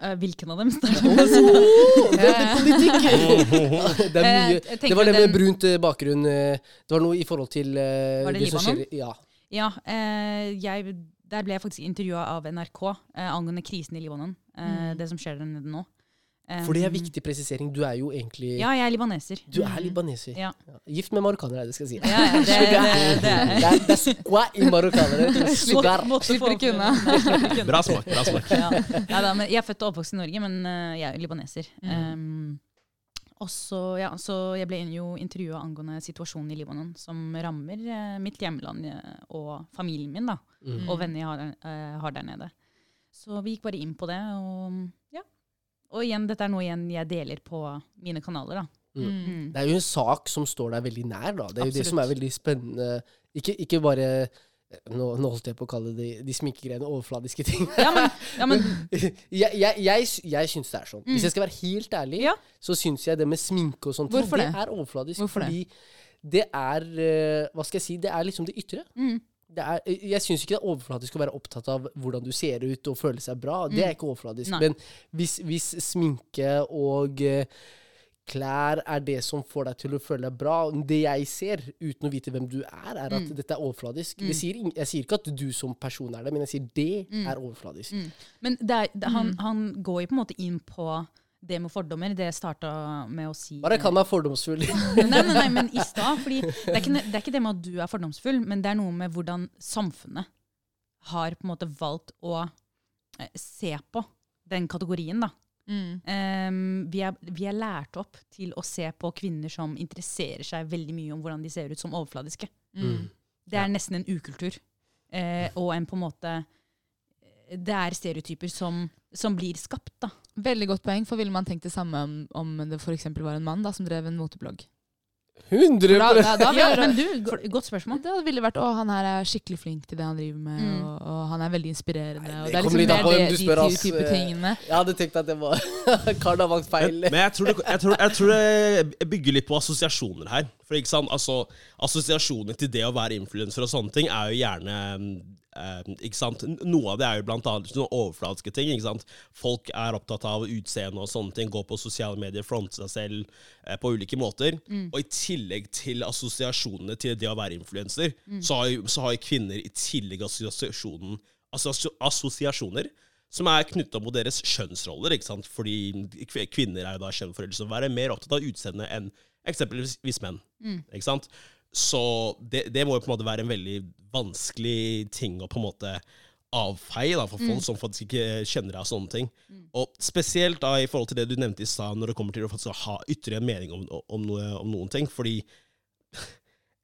Eh, hvilken av dem? *laughs* oh, det, det. Oh, politikk! det, er *laughs* Eh, *laughs* mye. det var det med brunt eh, bakgrunn. eh, Det var noe i forhold til eh, Var det det Libanon? skjer Ja. Ja, eh, jeg, der ble jeg faktisk intervjua av NRK eh, angående krisen i Libanon. Eh, Det som skjer der nede nå. For det er viktig presisering. Du er jo egentlig Ja, jeg er libaneser. Du er libaneser. Ja. Ja. Gift med marokkanere, det skal jeg si. Ja, ja, det, det, det er Det er, det er sukwa i marokkanere. Sugar. Måtte få Slipper ikke unna. *laughs* Bra smak. bra smak. men jeg er født og oppvokst i Norge, men eh, jeg er libaneser. Mm. Um, og så, ja, så jeg ble jo intervjua angående situasjonen i Libanon, som rammer uh, mitt hjemland eh, og familien min, da, Mm. og venner jeg har, uh, har der nede. Så vi gikk bare inn på det, og ja. Og igjen, dette er noe igjen jeg deler på mine kanaler, da. Mm. Mm. Det er jo en sak som står deg veldig nær. da. Det er jo det som er veldig spennende. Ikke, ikke bare nå, nå holdt jeg på å kalle de, de sminkegreiene overfladiske ting. *laughs* Ja, men, ja, men *laughs* jeg jeg, jeg, jeg syns det er sånn. Hvis jeg skal være helt ærlig, Mm. Ja. så syns jeg det med sminke og sånt Hvorfor det? det? er overfladisk. Hvorfor det? fordi det er eh, Hva skal jeg si? Det er liksom det ytre. mm, Det er, jeg syns ikke det er overfladisk å være opptatt av hvordan du ser ut og føle seg bra. Det er ikke overfladisk. Nei. Men hvis, hvis sminke og eh, klær er det som får deg til å føle deg bra Det jeg ser, uten å vite hvem du er, er at dette er overfladisk. Det sier, jeg sier ikke at du som person er det, men jeg sier det er overfladisk. mm. Men det er, det, han, han går jo på en måte inn på det med fordommer. Det starta med å si Bare kall meg fordomsfull. *laughs* nei, nei, nei, men i stad. fordi det er, ikke, det er ikke det med at du er fordomsfull, men det er noe med hvordan samfunnet har på en måte valgt å eh, se på den kategorien. da. Mm. Um, vi, er, vi er lært opp til å se på kvinner som interesserer seg veldig mye om hvordan de ser ut, som overfladiske. Mm. Det er nesten en ukultur. Eh, og en på en måte Det er stereotyper som, som blir skapt, da. Veldig godt poeng, for ville man tenkt det samme om, om det f.eks. var en mann da, som drev en moteblogg? 100 Da, da, da Ja, men du, godt spørsmål. det ville vært å, han her er skikkelig flink til det han driver med, Mm. og, og han er veldig inspirerende. Nei, og det det er liksom litt mer det, de spør, ass. type tingene. Jeg hadde tenkt at det var *laughs* Karen har valgt feil. Men jeg tror, det, jeg, tror, jeg tror det bygger litt på assosiasjoner her. For ikke sant, altså, Assosiasjoner til det å være influenser og sånne ting er jo gjerne eh, ikke sant? Noe av det er jo blant annet sånne overfladiske ting. ikke sant? Folk er opptatt av utseende og sånne ting. Gå på sosiale medier, fronte seg selv eh, på ulike måter. Og i tillegg til assosiasjonene til det å være influenser, så, har jo- så har kvinner i tillegg assosiasjonen, assosiasjoner som er knytta mot deres kjønnsroller. ikke sant? Fordi kvinner er jo da for å være mer opptatt av utseendet enn eksempelvis menn. ikke sant? Så det, det må jo på en måte være en veldig vanskelig ting å på en måte avfeie da, for folk som faktisk ikke kjenner deg og sånne ting. Og spesielt da i forhold til det du nevnte i stad, når det kommer til å faktisk ha ytre en mening om, om, noe, om noen ting. Fordi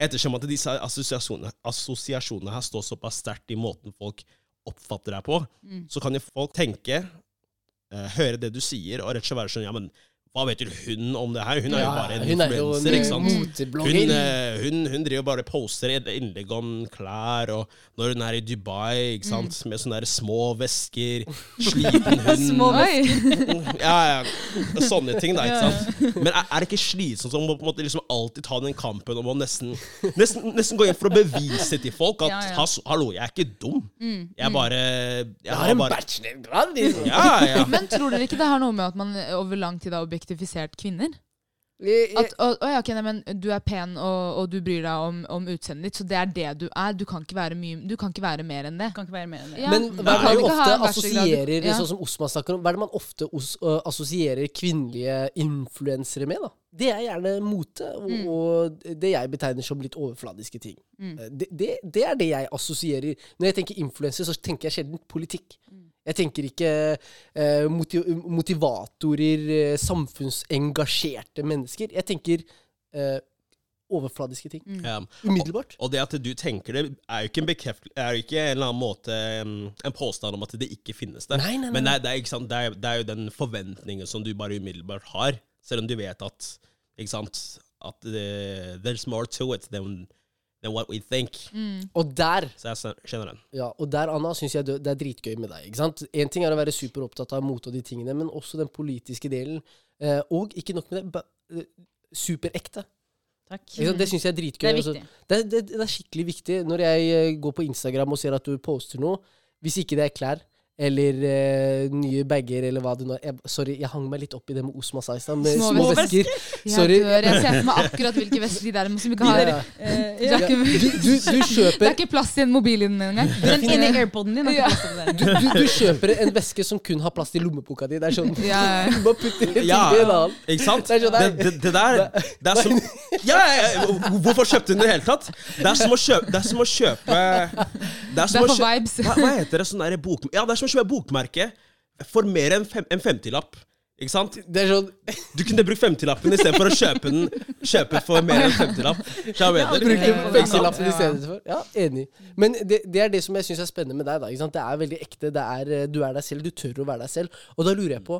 ettersom at disse assosiasjonene, assosiasjonene her står såpass sterkt i måten folk oppfatter deg på, så kan jo folk tenke, eh, høre det du sier, og rett og slett være sånn Ja, men hva vet du hun om det her? Hun er jo bare en er influenser, ikke sant? Hun, eh, hun, hun driver bare poster et innlegg om klær, og når hun er i Dubai, ikke sant, med sånne der små vesker, *laughs* sliten hund Små vesker? *laughs* ja, ja, sånne ting, da. ikke sant? Men er, det ikke slitsomt å på en måte liksom alltid ta den kampen om å nesten, nesten, nesten gå inn for å bevise til folk at Ja, ja. Hallo, jeg er ikke dum. Jeg bare Jeg, har en bachelorgrad! Liksom. Ja, ja. Men tror dere ikke det har noe med at man over lang tid har objektifisert kvinner? At, å, å, ja, okay, nei, men Du er pen, og, og du bryr deg om, om utseendet ditt, så det er det du er. Du kan ikke være, mye, du kan ikke være mer enn det. Kan ikke være mer enn det. Ja, Men hva er det man ofte assosierer Ja. sånn som Osman snakker om, hva er det man ofte os uh, assosierer kvinnelige influensere med? da? Det er gjerne mote, og, og det jeg betegner som litt overfladiske ting. Mm. Det, det, det er det jeg assosierer. Når jeg tenker influenser, så tenker jeg sjelden politikk. Jeg tenker ikke eh, motiv motivatorer, eh, samfunnsengasjerte mennesker. Jeg tenker eh, overfladiske ting. ja. Umiddelbart. Og det at du tenker det, er jo ikke en bekreft, er jo ikke en eller annen måte um, en påstand om at det ikke finnes der. Nei, nei, nei. Men det er, det, er, ikke sant, det, er, det er jo den forventningen som du bare umiddelbart har, selv om du vet at ikke sant, at uh, there's more to it than, than what we think. Og der Så jeg skjønner den. Ja, og der, Anna, syns jeg det er dritgøy med deg. ikke sant? En ting er å være superopptatt av mote og de tingene, men også den politiske delen. Eh, og ikke nok med det, eh, superekte. Takk. Det syns jeg er dritgøy. Det er altså. viktig. det, det, det er skikkelig viktig. Når jeg eh, går på Instagram og ser at du poster noe, hvis ikke det er klær, eller eh, nye bager, eller hva det nå er. Jeg- Sorry, jeg hang meg litt opp i det med Osma sa i stad, med Små små, vesker. vesker. Jeg dør. Jeg ser for meg akkurat hvilke vesker de der som ikke har Ja. Eh, Det er Ja, ikke, Du, du, du det er ikke plass i en mobil engang. Den inni airpoden din Ja. det. du, du, du kjøper en veske som kun har plass til lommeboka di. Det er sånn Ja. *laughs* Du bare putter det Ja. i en annen. Ikke sant? Det er sånn, Det, det, det der Det er som ja, Hvorfor kjøpte hun det i det hele tatt? Det er som å kjøpe Det er som å kjøpe Det er Det som er å for kjøpe vibes. hva, hva heter det? Sånn derre bok... Ja, det er som kjøpe bokmerke for mer enn fem, en femtilapp. Ikke sant? Det er sånn Du kunne brukt femtilappen istedenfor å kjøpe den Kjøpe for mer enn femtilapp. Skjønner? Bruke Ja, enig. Men det, det er det som jeg syns er spennende med deg. da, ikke sant? Det er veldig ekte. Det er, eh, du er deg selv. Du tør å være deg selv. Og da lurer jeg på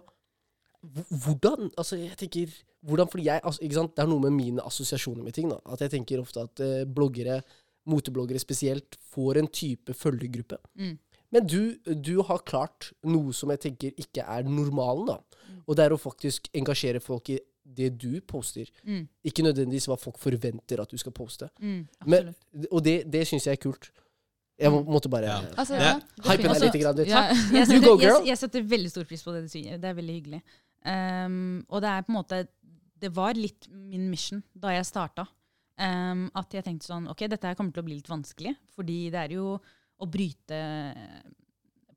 hvordan Altså, jeg tenker hvordan, fordi jeg, altså, ikke sant? Det er noe med mine assosiasjoner med ting. da, At jeg tenker ofte at eh, bloggere, motebloggere spesielt, får en type følgergruppe. Mm. Men du, du har klart noe som jeg tenker ikke er normalen. da, Og det er å faktisk engasjere folk i det du poster. Mm. Ikke nødvendigvis hva folk forventer at du skal poste. Mm, Men, og det, det syns jeg er kult. Jeg må, måtte bare Ja. Altså, ja. hype deg Altså, litt. Grann, du. Ja. Jeg You setter, go, jeg, jeg setter veldig stor pris på det du sier. Det er veldig hyggelig. Um, og det er på en måte Det var litt min mission da jeg starta. Um, at jeg tenkte sånn Ok, dette her kommer til å bli litt vanskelig. Fordi det er jo å bryte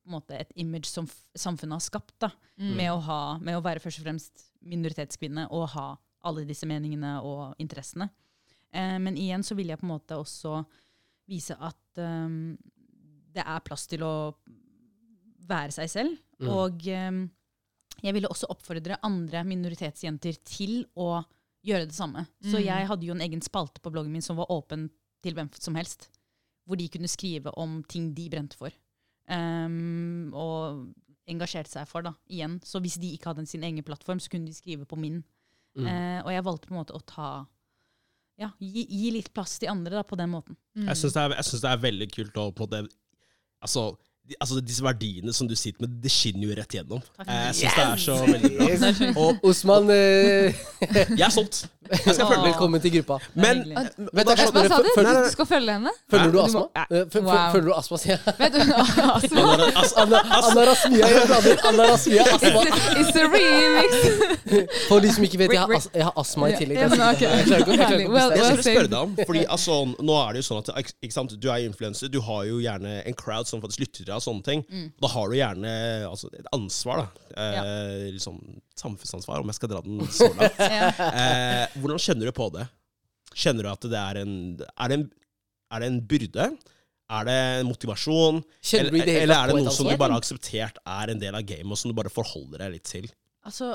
på en måte et image som samfunnet har skapt. da, Mm. med, å ha, med å være først og fremst minoritetskvinne og ha alle disse meningene og interessene. Eh, men igjen så vil jeg på en måte også vise at um, det er plass til å være seg selv. Mm. Og um, jeg ville også oppfordre andre minoritetsjenter til å gjøre det samme. Så Mm. jeg hadde jo en egen spalte på bloggen min som var åpen til hvem som helst. Hvor de kunne skrive om ting de brente for. Um, og engasjerte seg for, da, igjen. Så hvis de ikke hadde sin egen plattform, så kunne de skrive på min. Mm. Uh, og jeg valgte på en måte å ta Ja, gi, gi litt plass til andre da, på den måten. Mm. Jeg syns det, er- synes det er veldig kult å på det Altså, altså disse verdiene som du sitter med, det skinner jo rett gjennom. Eh, Jeg syns det er så veldig bra. Yes. Og Osman, eh, *laughs* jeg er solgt. Jeg skal følge med. velkommen til gruppa. Men hva- sa du? Du skal følge henne? Følger du Asma? Følger du astma, sier jeg. Vet du, Asma? *laughs* Anna, as, Anna, Anna Rasmia. Anna Rasmia, astma. It's a remix! *laughs* For de som ikke vet, jeg har, as jeg har astma i tillegg. Jeg skulle spørre deg om, fordi altså, nå er det jo sånn at ikke ikke sant, du er influenser, du har jo gjerne en crowd som faktisk lytter til og sånne ting. Mm. Da har du gjerne altså, et ansvar, da. Eh, liksom, samfunnsansvar, om jeg skal dra den så langt. *laughs* Ja. Eh, hvordan kjenner du på det? Kjenner du at det er en Er det en, er det en byrde? Er det en motivasjon? Eller, det eller er det noe som du bare har akseptert er en del av gamet, og som du bare forholder deg litt til? Altså,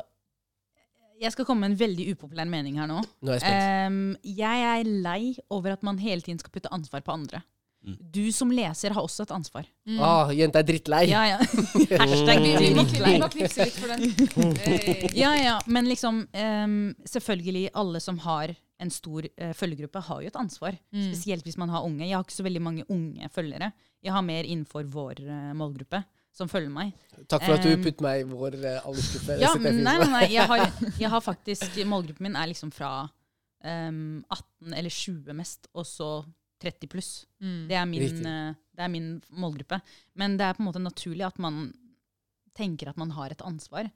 jeg skal komme med en veldig upopulær mening her nå. Nå er jeg. Ehm, jeg er lei over at man hele tiden skal putte ansvar på andre. Mm. Du som leser har også et ansvar. Mm. Ah, jenta er drittlei. Ja, ja. *laughs* *laughs* Hashtag Vi vi må, knipse litt for den. Hey. Ja, ja, men liksom um, Selvfølgelig, alle som har en stor uh, følgegruppe, har jo et ansvar. Mm. Spesielt hvis man har unge. Jeg har ikke så veldig mange unge følgere. Jeg har mer innenfor vår uh, målgruppe som følger meg. Takk for at du Um, putter meg i vår uh, aldersgruppe. Ja, nei, nei, nei. Jeg har, *laughs* jeg har faktisk Målgruppen min er liksom fra um, 18 eller 20 mest, og så 30 pluss. Mm. Det er, min, eh, det er min målgruppe. Men det er på en måte naturlig at man tenker at man har et ansvar.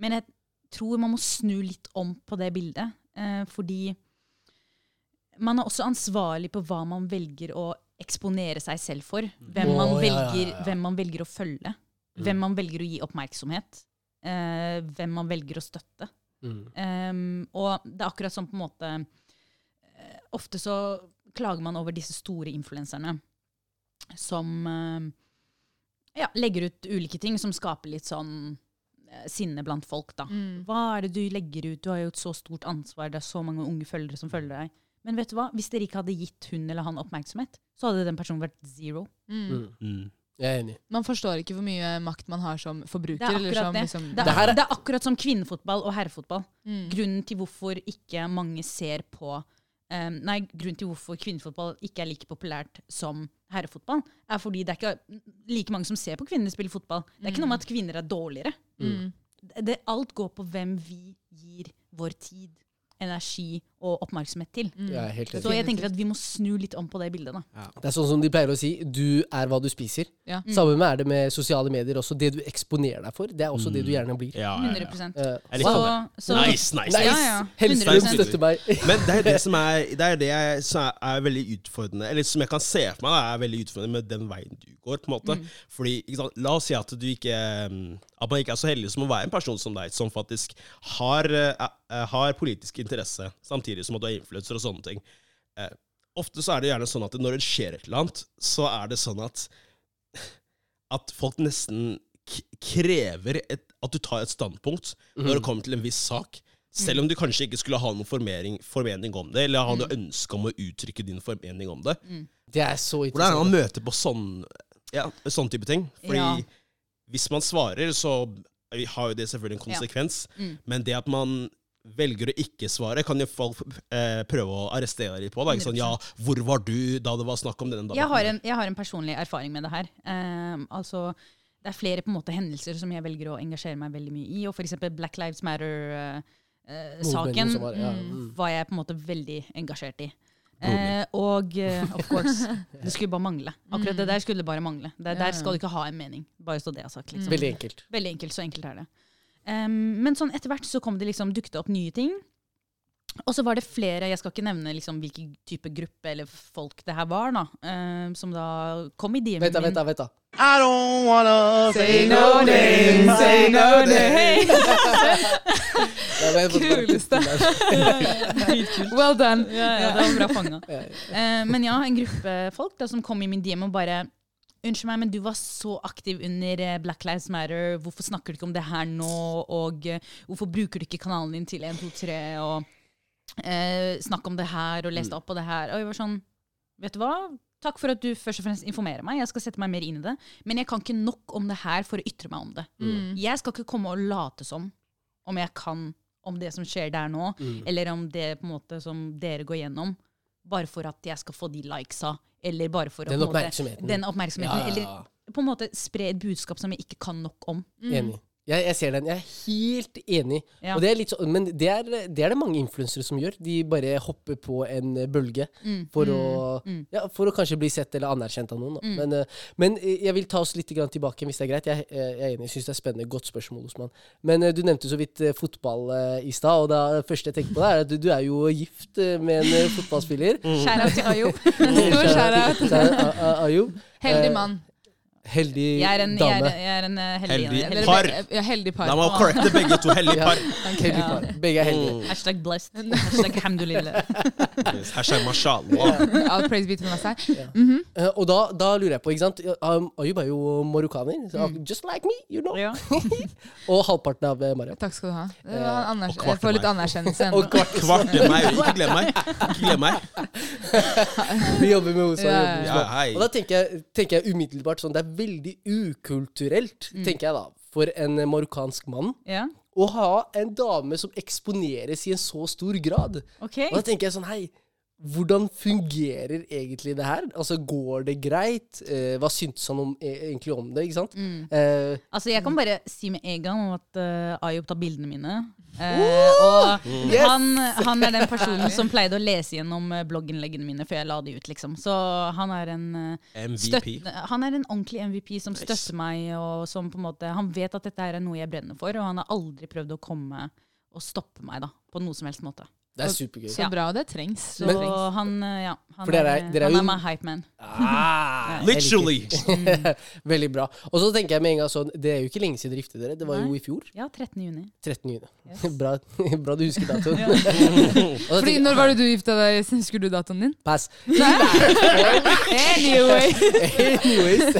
Men jeg tror man må snu litt om på det bildet. Eh, fordi man er også ansvarlig på hva man velger å eksponere seg selv for. Hvem, man, oh, ja, velger, ja, ja. hvem man velger å følge. Mm. Hvem man velger å gi oppmerksomhet. Eh, hvem man velger å støtte. Mm. Um, og det er akkurat sånn på en måte eh, Ofte så klager man over disse store influenserne som eh, ja, legger ut ulike ting som skaper litt sånn eh, sinne blant folk. da. Mm. Hva er det du legger ut? Du har jo et så stort ansvar, det er så mange unge følgere som følger deg. Men vet du hva? hvis dere ikke hadde gitt hun eller han oppmerksomhet, så hadde den personen vært zero. Mm. Mm. Mm. Jeg er enig. Man forstår ikke hvor mye makt man har som forbruker. Det er eller akkurat som, det. liksom, Det er, er- det er akkurat som kvinnefotball og herrefotball. Mm. Grunnen til hvorfor ikke mange ser på um, Nei, grunnen til hvorfor kvinnefotball ikke er like populært som herrefotball, er fordi det er ikke like mange som ser på kvinner spille fotball. Det er ikke noe med at kvinner er dårligere. Mm. Det, alt går på hvem vi gir vår tid. energi og oppmerksomhet til. Jeg er helt. Så jeg tenker at vi må snu litt om på det bildet. da. Det er sånn som de pleier å si, du er hva du spiser. Ja. Samme med er det med sosiale medier også. Det du eksponerer deg for, det er også det du gjerne blir. Ja, ja, ja. 100% Så, så Nice, nice. Nice! Ja, ja. 100%. støtter meg. *laughs* Men det er det som er Det er det jeg, som er, er veldig utfordrende Eller som jeg kan se for meg da, er veldig utfordrende med den veien du går. på en måte Mm. Fordi, ikke sant, La oss si at du ikke mm, At man ikke er så heldig som å være en person som deg, som faktisk har, er, eh, har politisk interesse, samtidig som at du er influenser og sånne ting. Eh, ofte så er det gjerne sånn at når det skjer et eller annet, så er det sånn at *laughs* at folk nesten k krever et, at du tar et standpunkt når det kommer til en viss sak. Selv om du kanskje ikke skulle ha noen formering, formening om det, eller ha noe ønske om å uttrykke din formening om det. Det er så Hvordan er det man møter på sånn, ja, sånn type ting? Fordi Ja. hvis man svarer, så har jo det selvfølgelig en konsekvens. Mm. Men det at man velger å ikke svare, kan jo folk eh, prøve å arrestere litt på. Da. Sånn, ja, hvor var du da det var snakk om denne jeg har, en, jeg har en personlig erfaring med det her. Um, altså, det er flere på en måte hendelser som jeg velger å engasjere meg veldig mye i. Og f.eks. Black Lives Matter-saken uh, som var, ja. Mm. var jeg på en måte veldig engasjert i. Uh, og uh, of course, *laughs* det skulle bare mangle. Akkurat det der skulle bare mangle. Det, der skal du ikke ha en mening. Bare så det er sagt. Liksom. Veldig enkelt. Veldig enkelt, så enkelt er det. Ehm, men sånn etter hvert så kom det liksom, dukket opp nye ting. Og så var det flere, jeg skal ikke nevne liksom hvilken type gruppe eller folk det her var, da, ehm, som da kom i DM-en min. vent da. vent da. I don't wanna Say no name, say no name. *laughs* *laughs* Kuleste. *laughs* Well done. Ja, ja, det var bra fanga. Ja, Eh, men ja, en gruppe folk da, som kom i min DM og bare Unnskyld meg, men du var så aktiv under eh, Black Lives Matter. Hvorfor snakker du ikke om det her nå? Og eh, hvorfor bruker du ikke kanalen din til 123 og eh, snakke om det her og lese opp på det her? Og jeg var sånn, vet du hva? Takk for at du først og fremst informerer meg. Jeg skal sette meg mer inn i det. Men jeg kan ikke nok om det her for å ytre meg om det. Mm. Jeg skal ikke komme og late som om jeg kan om det som skjer der nå, Mm. eller om det på en måte som dere går gjennom, bare for at jeg skal få de likesa, eller bare for Den å, oppmerksomheten. måte- den oppmerksomheten Ja, ja, ja. Eller på en måte spre et budskap som jeg ikke kan nok om. Enig. Jeg, jeg ser den. Jeg er helt enig. Ja. Og det er litt sånn, men det er, det er det mange influensere som gjør. De bare hopper på en eh, bølge Mm. for, å, Mm. ja, for å kanskje bli sett eller anerkjent av noen. Da. Men, eh, men eh, jeg vil ta oss litt grann tilbake, hvis det er greit. Jeg, eh, jeg er enig, jeg syns det er spennende. Godt spørsmål, Osman. Men eh, du nevnte så vidt eh, fotball eh, i stad, og det første jeg tenker på, er at du, du er jo gift eh, med en fotballspiller. Skjæra til Ayub. Stor shout-out. Shout-out, A- A- Ayub. Heldig Eh, mann. Heldig Jeg er en, jeg er, dame. jeg er en eh, heldig, Heldig. heldig. Par. Ja, heldig par. La meg korrekte begge to. Hellig Ja. par. *laughs* Heldig par. Begge er heldige. Mm. Hashtag blessed. *laughs* Hashtag hamdulillah. Yes, Hashtag mashallah. *laughs* All praise be to the Master. Eh, og da, da lurer jeg på, ikke sant um, Ayub er jo marokkaner. Mm. Just like me, you know. Ja. Og halvparten av eh, Mariam. Takk skal du ha. Anders, jeg får litt anerkjennelse anerkjennelse Og ennå. kvart. Kvart meg. Ikke glem meg. Ikke glem meg. Vi jobber med henne. Ja, Ja, Og da tenker jeg, tenker jeg umiddelbart sånn Det er veldig ukulturelt, Mm. tenker jeg da, for en eh, marokkansk mann ja. å ha en dame som eksponeres i en så stor grad. Okay. Og da tenker jeg sånn Hei, hvordan fungerer egentlig det her? Altså, Går det greit? Eh, hva syntes han om, e egentlig om det? ikke sant? Mm. Eh, Altså, jeg kan bare si med en gang om at uh, Ayub tar bildene mine. Eh, og Yes! han, *laughs* han er den personen som pleide å lese gjennom eh, blogginnleggene mine før jeg la de ut, liksom. Så han er en uh, MVP. støtt, Han er en ordentlig MVP som støtter meg, og som på en måte Han vet at dette er noe jeg brenner for, og han har aldri prøvd å komme og stoppe meg da, på noe som helst måte. Det er supergøy. Så bra, og det trengs. Så Men, han, eh, ja, han, er- er, dere han er my hype man. Ah, *laughs* Literally. *laughs* Veldig bra. Og så tenker jeg med en gang sånn Det er jo ikke lenge siden dere giftet dere. Det var jo i fjor. Ja, 13. juni. 13. juni. Yes. *laughs* bra, bra du husker datoen. Og da Fordi jeg, Når var det du gifta deg? Husker du datoen din? Pass. Anyways. anyways,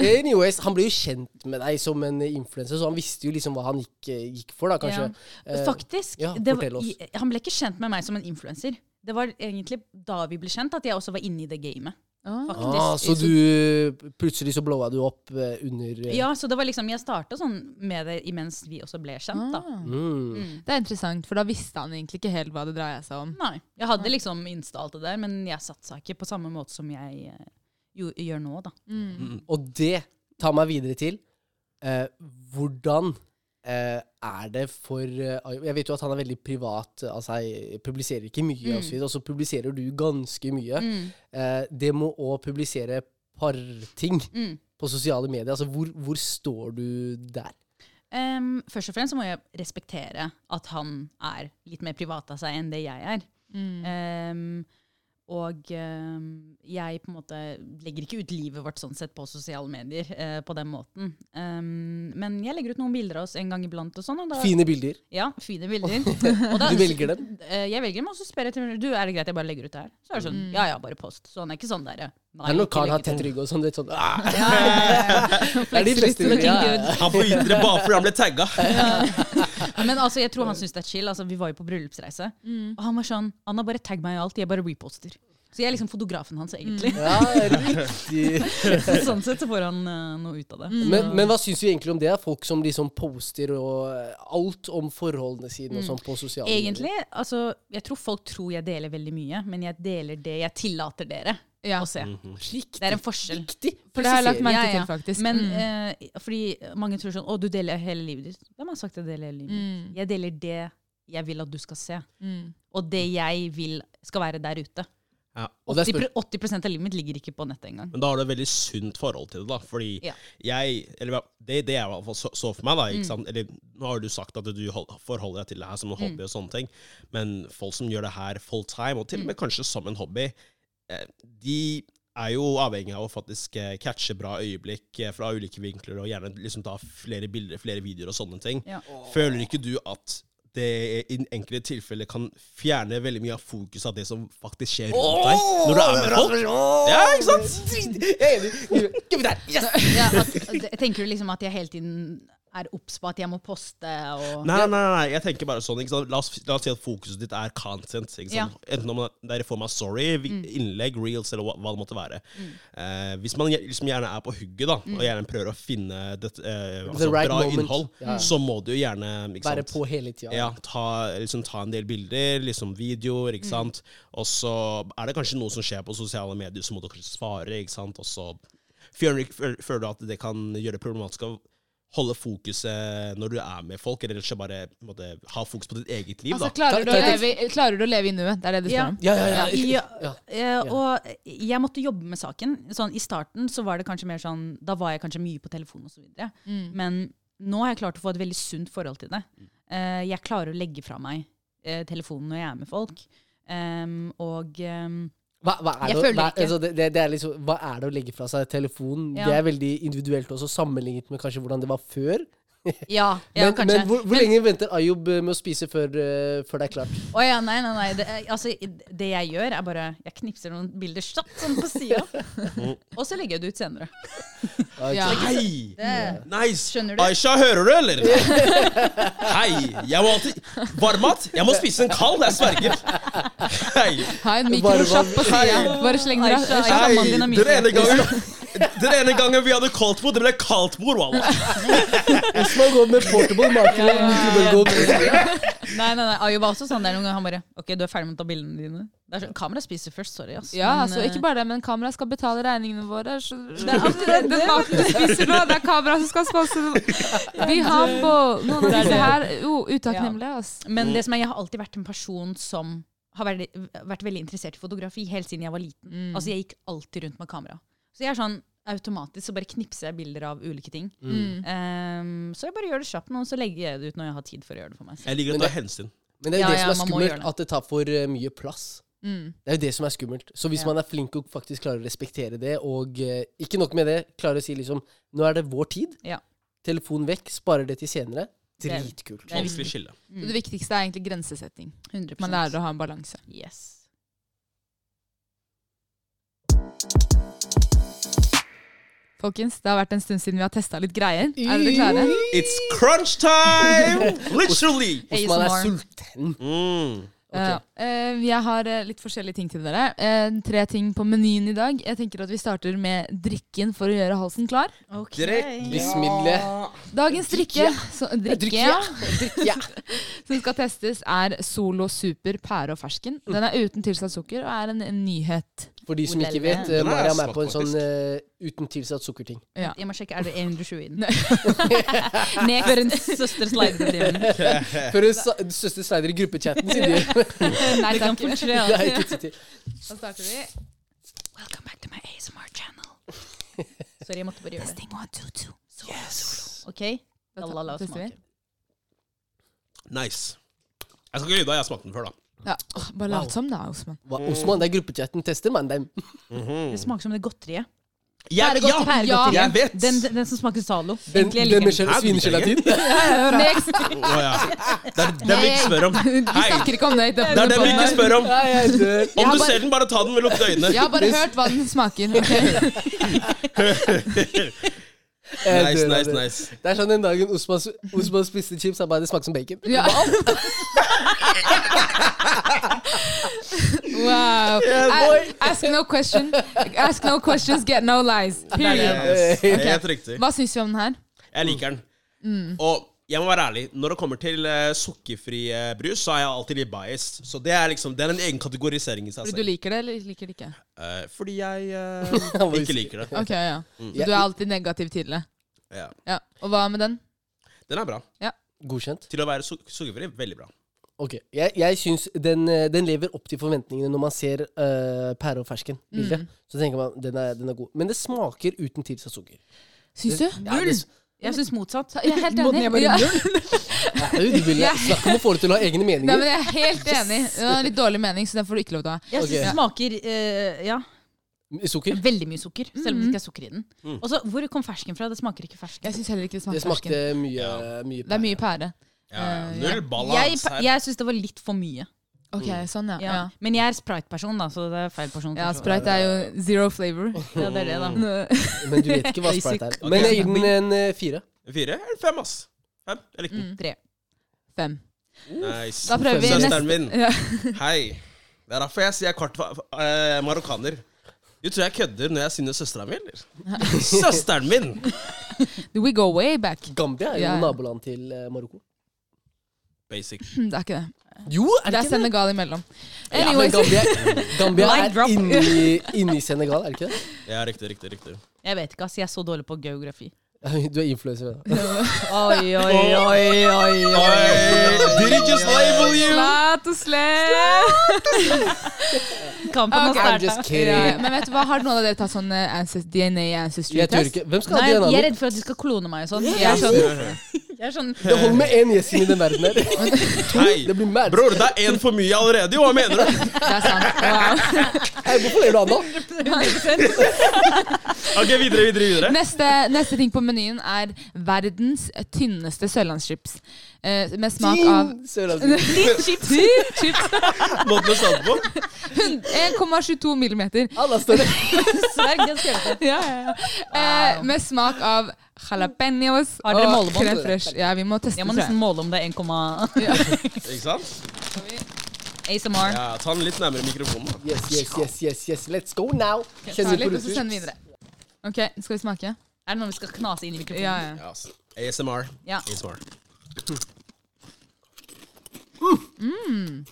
anyways, han ble jo kjent med deg som en influenser, så han visste jo liksom hva han gikk, gikk for, da, kanskje. Ja. Faktisk. ja, det var, fortell oss. han ble ikke kjent med meg som en influenser. Det var egentlig da vi ble kjent, at jeg også var inne i det gamet. Ah. Faktisk. Ah, så du plutselig så blowa du opp eh, under eh, Ja, så det var liksom, Jeg starta sånn med det imens vi også ble kjent. da. Ah. mm. Mm. Det er interessant, for da visste han egentlig ikke helt hva det dreia seg om. Nei, Jeg hadde liksom Insta alt det der, men jeg satsa ikke på samme måte som jeg jo, gjør nå. da. Mm. Mm. Og det tar meg videre til eh, hvordan er det for eh, Jeg vet jo at han er veldig privat av seg, publiserer ikke mye, og så videre, og så publiserer du ganske mye. Mm. Eh, det må òg publisere parting Mm. på sosiale medier. Altså, hvor, hvor står du der? Um, først og fremst så må jeg respektere at han er litt mer privat av seg enn det jeg er. Mm. Og em, jeg på en måte legger ikke ut livet vårt sånn sett på sosiale medier eh, på den måten. Um, men jeg legger ut noen bilder av oss en gang iblant. og sånn. Og da, Fine bilder. Ja, fine bilder. *laughs* Og da- Du velger dem? Eh, jeg velger dem, og så spør jeg til du, er det greit jeg bare legger ut det her. Så er det sånn, Mm. ja ja, bare post. Så han er ikke sånn der, nei, Det er når Karl har tett rygg og sånn. Det er sånn ah, Ja, ja, ja. *laughs* det er de ja, ja, Han får ytre bare fordi han ble tagga. *laughs* Men altså, jeg tror han syns det er chill. Altså, vi var jo på bryllupsreise, Mm. og han var sånn Anna, bare tagg meg i alt, jeg bare reposter. Så jeg er liksom fotografen hans, egentlig. Ja, riktig. *laughs* Så sånn sett så får han uh, noe ut av det. Men, men hva syns du egentlig om det? Folk som liksom poster og eh, alt om forholdene sine og sånn på sosiale Egentlig, altså, jeg tror folk tror jeg deler veldig mye, men jeg deler det jeg tillater dere Ja. å se. medier. Riktig. Det er en forskjell. Riktig. For det har jeg lagt merke Ja, ja. til, faktisk. Men Mm. eh, fordi mange tror sånn Å, du deler hele livet ditt. Hvem har sagt jeg deler hele livet mitt? Mm. Jeg deler det jeg vil at du skal se. Mm. Og det jeg vil skal være der ute. Ja. Og det er 80, 80 av livet mitt ligger ikke på nettet engang. Men da har du et veldig sunt forhold til det, da. Fordi Ja. jeg Eller det, det jeg i hvert fall så, så for meg, da. Mm. Sant? Eller nå har du sagt at du hold, forholder deg til det her som en hobby og sånne ting. Men folk som gjør det her full time, og til Mm. og med kanskje som en hobby, de er jo avhengig av å faktisk eh, catche bra øyeblikk eh, fra ulike vinkler, og gjerne liksom ta flere bilder, flere videoer og sånne ting. Ja. Føler ikke du at det i enkelte tilfeller kan fjerne veldig mye av fokus av det som faktisk skjer rundt deg når du er med folk? Ja, ikke sant? Jeg er enig. Give me that. Yes! Ja, at, at- tenker du liksom at jeg hele tiden er obs på at jeg må poste og Nei, nei, nei, jeg tenker bare sånn ikke sant? La, oss, la oss si at fokuset ditt er content. Ikke sant? Enten om det er i form av sorry, innlegg, reels eller hva, det måtte være. Eh, hvis man liksom gjerne er på hugget da, og gjerne prøver å finne det, eh, altså, right bra moment. innhold, Ja. så må du jo gjerne ikke Være sant? på hele tida. Ja, ta, liksom, ta en del bilder, liksom videoer, Mm. ikke sant. Og så er det kanskje noe som skjer på sosiale medier, så må du kanskje svare, ikke sant. Og så føler, du at det kan gjøre det problematisk å holde fokuset når du er med folk, eller ikke bare måtte, ha fokus på ditt eget liv, Altså, da. klarer, du å leve, klarer du å leve i nuet? Det er det du spør Ja. om? Ja, ja, ja. Ja, Ja. eh, og jeg måtte jobbe med saken. Sånn, I starten så var det kanskje mer sånn Da var jeg kanskje mye på telefonen osv. Mm. Men nå har jeg klart å få et veldig sunt forhold til det. Eh, jeg klarer å legge fra meg eh, telefonen når jeg er med folk. Em, og em, Hva, hva, er det, hva, altså, det, det er liksom, hva er det å legge fra seg telefonen? Ja. Det er veldig individuelt også, sammenlignet med kanskje hvordan det var før. *laughs* ja, ja, Men, kanskje. men hvor, hvor lenge venter Ayub eh, med å spise før, uh, før det er klart? Å ja, nei, nei, nei. Det, er- altså, det jeg gjør, er bare Jeg knipser noen bilder satt sånn på sida, *laughs* og så legger jeg det ut senere. Ja. Hei! Det, Nice! Skjønner du? Aisha, hører du, eller? *laughs* Hei! Jeg må alltid Varmmat? Jeg må spise en kald, jeg sverger. Hei! Ha en mikrosjapp på sida. Bare sleng dere. Hei! Den ene gangen Den ene gangen vi hadde koldtbord, det ble kaldtbord, wallah. Osman gått med portable marker og mikrobølgeovn. *laughs* Nei, nei, nei. Ayo var også sånn der noen ganger. Han bare OK, du er ferdig med å ta bildene dine. Det er sånn, Kamera spiser først, sorry. ass. Ja, Men, altså, eh, ikke bare det, men kamera skal betale regningene våre. Så, Det er *laughs* det. Den maten du spiser nå, det er kamera som skal sponse Vi har på noen av disse her. oh, utakknemlige, ass. Men det som er, jeg har alltid vært en person som har vært, vært veldig interessert i fotografi helt siden jeg var liten. Mm. Altså Jeg gikk alltid rundt med kamera. Så jeg er sånn automatisk så bare knipser jeg bilder av ulike ting. Mm. Um, så jeg bare gjør det kjapt nå, så legger jeg det ut når jeg har tid for å gjøre det for meg Så. Jeg liker å Men ta hensyn. Men det er jo Ja, det ja, som er skummelt, det. at det tar for eh, mye plass. Mm. Det er jo det som er skummelt. Så hvis Ja. man er flink og faktisk klarer å respektere det, og uh, ikke nok med det, klarer å si liksom Nå er det vår tid. Ja. Telefon vekk, sparer det til senere. Det er- Dritkult. det Vanskelig skille. Så det viktigste er egentlig grensesetting. 100 Man lærer å ha en balanse. Yes. Folkens, det har vært en stund siden vi har testa litt greier. Er dere klare? It's crunch time! *laughs* Literally! Osman er sulten. Mm. Okay. Ja. Eh, jeg har eh, litt forskjellige ting til dere. Uh, tre ting på menyen i dag. Jeg tenker at Vi starter med drikken for å gjøre halsen klar. Okay. Drikk. Dagens drikke, så, drikke Drikke, ja, ja. *laughs* som skal testes, er Solo Super pære og fersken. Den er uten tilsatt sukker og er en, en nyhet For de som ikke vet, eh, Mariam er på en sånn eh, uten tilsatt sukkerting. Ja. Jeg må sjekke, er det 120 i den? Før en søster slider til den. Før en sa- søster slider i gruppechatten, sin. de. *laughs* Nei Det kan takk. fort. Det er ikke tid til. Da starter vi. Welcome back to my ASMR channel. *laughs* Sorry, jeg måtte bare gjøre det. Testing one, two, two. OK? Da La, la, la oss tester vi. smake. Nice. Jeg skal ikke lyve, jeg har smakt den før, da. Ja, oh, bare lat som da, Osman. Hva, Osman, det er gruppechatten. Tester man dem. Det smaker som det godteriet. Ja, ja, ja, jeg vet! Den, den som smaker Zalo. Den, den med svinegelatin. *laughs* Next! Oh, ja. Det er det vi ikke spør om. Vi snakker ikke om det. Det er det vi ikke spør om. Om du ser den, bare ta den med lukkede øyne. Jeg har bare hørt hva den smaker. ok? *laughs* Nice, nice, nice. Det er sånn den dagen Osman, Osman spiste chips, han bare det smakte som bacon. Ja. *laughs* wow. I, Ask no question. Ask no questions, get no lies. Period. Yes. Ok. Helt riktig. Hva syns vi om den her? Jeg liker den. Og jeg må være ærlig, når det kommer til uh, sukkerfri uh, brus, så er jeg alltid litt biased. Så det er liksom, det er en egen kategorisering i seg Fordi du liker det, eller liker det ikke? Uh, fordi jeg *laughs* ikke liker det. Ok, ja. Mm. Så du er alltid negativ til det. Ja. Ja. Og hva med den? Den er bra. Ja. Godkjent. Til å være su sukkerfri, veldig bra. Ok, Jeg, jeg syns den, den lever opp til forventningene når man ser uh, pære og fersken-bildet. Mm. Så tenker man den er, den er god. Men det smaker uten tilsatt sukker. Syns du? Ja, det, Jeg syns motsatt. Jeg er helt enig. jeg Ja. ja, *laughs* du vil snakke om å få det til å ha egne meninger. Nei, men jeg er helt *laughs* enig. Det var en litt dårlig mening, så den får du ikke lov til å ha. Jeg synes syns det smaker uh, ja, Sukker. veldig mye sukker, selv om det ikke er sukker i den. Mm. Og så, Hvor kom fersken fra? Det smaker ikke fersken. Jeg synes heller ikke det Det smaker smakte fersken. mye, Ja. mye Det er mye pære. Ja, Eh, null Jeg, balans her. jeg syns det var litt for mye. Ok, sånn, ja. Ja. Ja, Men jeg er Sprite-person, da, så det er feil person. ja. Sprite er jo zero flavor. *laughs* Ja, det er det, da. Men du vet ikke hva Sprite er. Men jeg gir den en eh, fire. Fire eller fem, ass. Fem. Jeg likte den. Mm. Tre. Fem. Nice. Da prøver vi Søsteren min. Ja. *laughs* Hei. Det er derfor jeg sier kvart uh, marokkaner. Du tror jeg kødder når jeg synes søstera mi, eller? Søsteren min! *laughs* We go way back. Gambia er jo ja. naboland til eh, Marokko. Basic. Det er ikke det. Jo, er Det er det det? Senegal imellom. Ja, men Gambia, Gambia er inni, inni Senegal, er det ikke det? Ja, riktig, riktig. riktig. Jeg vet ikke, ass. Jeg er så dårlig på geografi. *laughs* Du er influenser. da. Oi, oi, oi, oi, Did he just label you? Slat og slet. Kampen har I'm just starta. kidding. Ja, men vet du hva, har noen av dere tatt sånn eh, ancest DNA ancestry Jeg tør test? ikke. Hvem skal ha Nei, jeg er redd for at de skal klone meg og sånn. Jeg er sånn, *laughs* jeg er sånn Det holder med én gjest inn i den verden her. *laughs* Hei. Det blir mad. Bror, det er én for mye allerede, jo! Hva mener du? Det er sant. Wow. Hei, hvorfor ler du av nå? Ok, videre, videre, videre. Neste, neste ting på menyen er verdens tynneste sørlandschips. Eh, med smak av Din Sørlandschips. *laughs* chips. chips. *laughs* Måten å stå på? 1,22 millimeter. Alla står. Sverg, *laughs* det skal jeg gjøre. Ja, ja, ja. Eh, med smak av jalapeños Har dere og målebånd? crème fresh. Ja, vi må teste Jeg må tror nesten måle om det er 1, Ikke sant? ASMR. Ja, Ta den litt nærmere mikrofonen. da. Yes, yes, yes, yes, yes. Let's go now. Ta Kjenner litt, og så sender vi videre. Ok, skal vi smake? Er det noe vi skal knase inn i mikrofonen? Ja, ja. Ja, ass. ASMR. Ja. ASMR. Mm.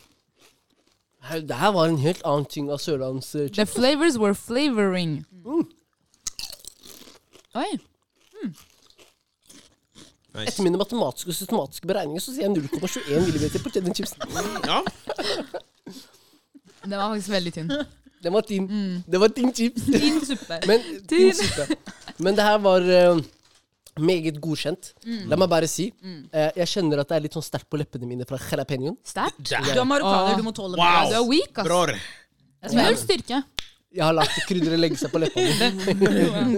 Det her var en helt annen ting av sørlandschips. The flavors were flavoring. Oi. Nice. Etter mine matematiske og systematiske beregninger så sier jeg 0,21 millimeter på cheddar chipsen. Ja, Den var faktisk veldig tynn. Det var din, det var din chips. *laughs* Din suppe. Men, din suppe. Men det her var uh, meget godkjent. Mm. La meg bare si, eh, jeg kjenner at det er litt sånn sterkt på leppene mine fra jalapeñoen. Sterkt. Du er marokkaner, du må tåle det. Wow. Du er weak, ass. bror. Null styrke. Jeg har lagt krydderet legge seg på leppa mi. *laughs*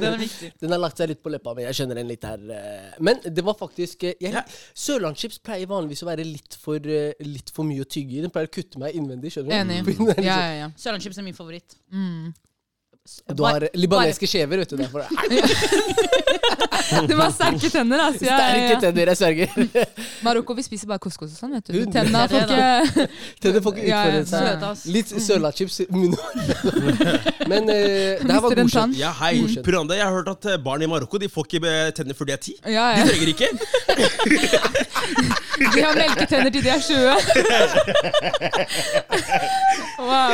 Den. Den har lagt seg litt på leppa mi. Jeg skjønner den litt her. eh. Men det var faktisk eh, jeg, Sørlandschips pleier vanligvis å være litt for, eh, litt for mye å tygge i. Den pleier å kutte meg innvendig. skjønner du? Enig. *laughs* Er Ja, liksom- ja, ja. Sørlandschips er min favoritt. Mm. Du har libaneske skjever, vet du. Derfor. *laughs* Du var sterke tenner, altså. Ja, ja, Sterke ja. tenner, jeg sverger. *laughs* Marokko, vi spiser bare couscous og sånn, vet du. Tennene får ikke Tenner får ikke utfordre seg. Litt sørlandschips i munnen. *laughs* Men uh, det her var godkjent. Ja, hei, Purande, jeg har hørt at eh, barn i Marokko de får ikke eh, tenner før de er ti. Ja, De trenger ikke. De har melketenner til de er 20. Wow.